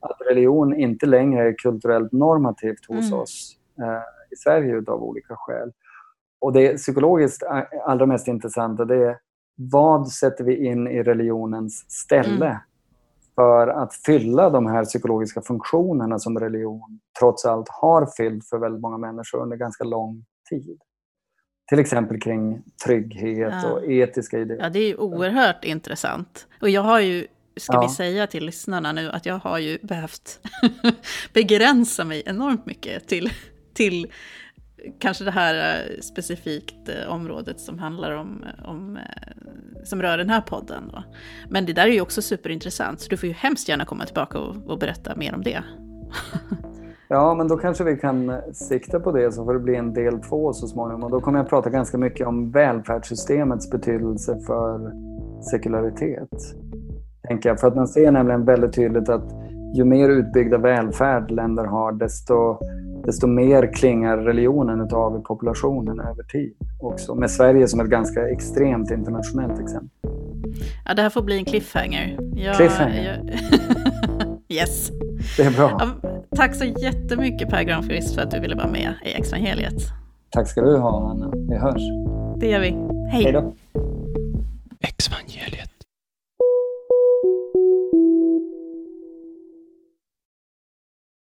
Att religion inte längre är kulturellt normativt hos mm. oss eh, i Sverige av olika skäl. Och det psykologiskt allra mest intressanta det är vad sätter vi in i religionens ställe mm. för att fylla de här psykologiska funktionerna som religion trots allt har fyllt för väldigt många människor under ganska lång tid. Till exempel kring trygghet ja. och etiska idéer. Ja, det är ju oerhört intressant. Och jag har ju, ska ja. vi säga till lyssnarna nu, att jag har ju behövt begränsa mig enormt mycket till, till kanske det här eh, specifikt eh, området som handlar om, om eh, som rör den här podden. Då. Men det där är ju också superintressant, så du får ju hemskt gärna komma tillbaka och, och berätta mer om det. ja, men då kanske vi kan sikta på det så får det bli en del två så småningom. Och då kommer jag prata ganska mycket om välfärdssystemets betydelse för sekularitet. Tänker jag. För att man ser nämligen väldigt tydligt att ju mer utbyggda välfärd länder har, desto desto mer klingar religionen av populationen över tid. Också med Sverige som ett ganska extremt internationellt exempel. Ja, det här får bli en cliffhanger. Jag, cliffhanger? Jag... yes. Det är bra. Ja, tack så jättemycket Per Granqvist för att du ville vara med i Exvangeliet. Tack ska du ha, Anna. Vi hörs. Det gör vi. Hej. Hej då.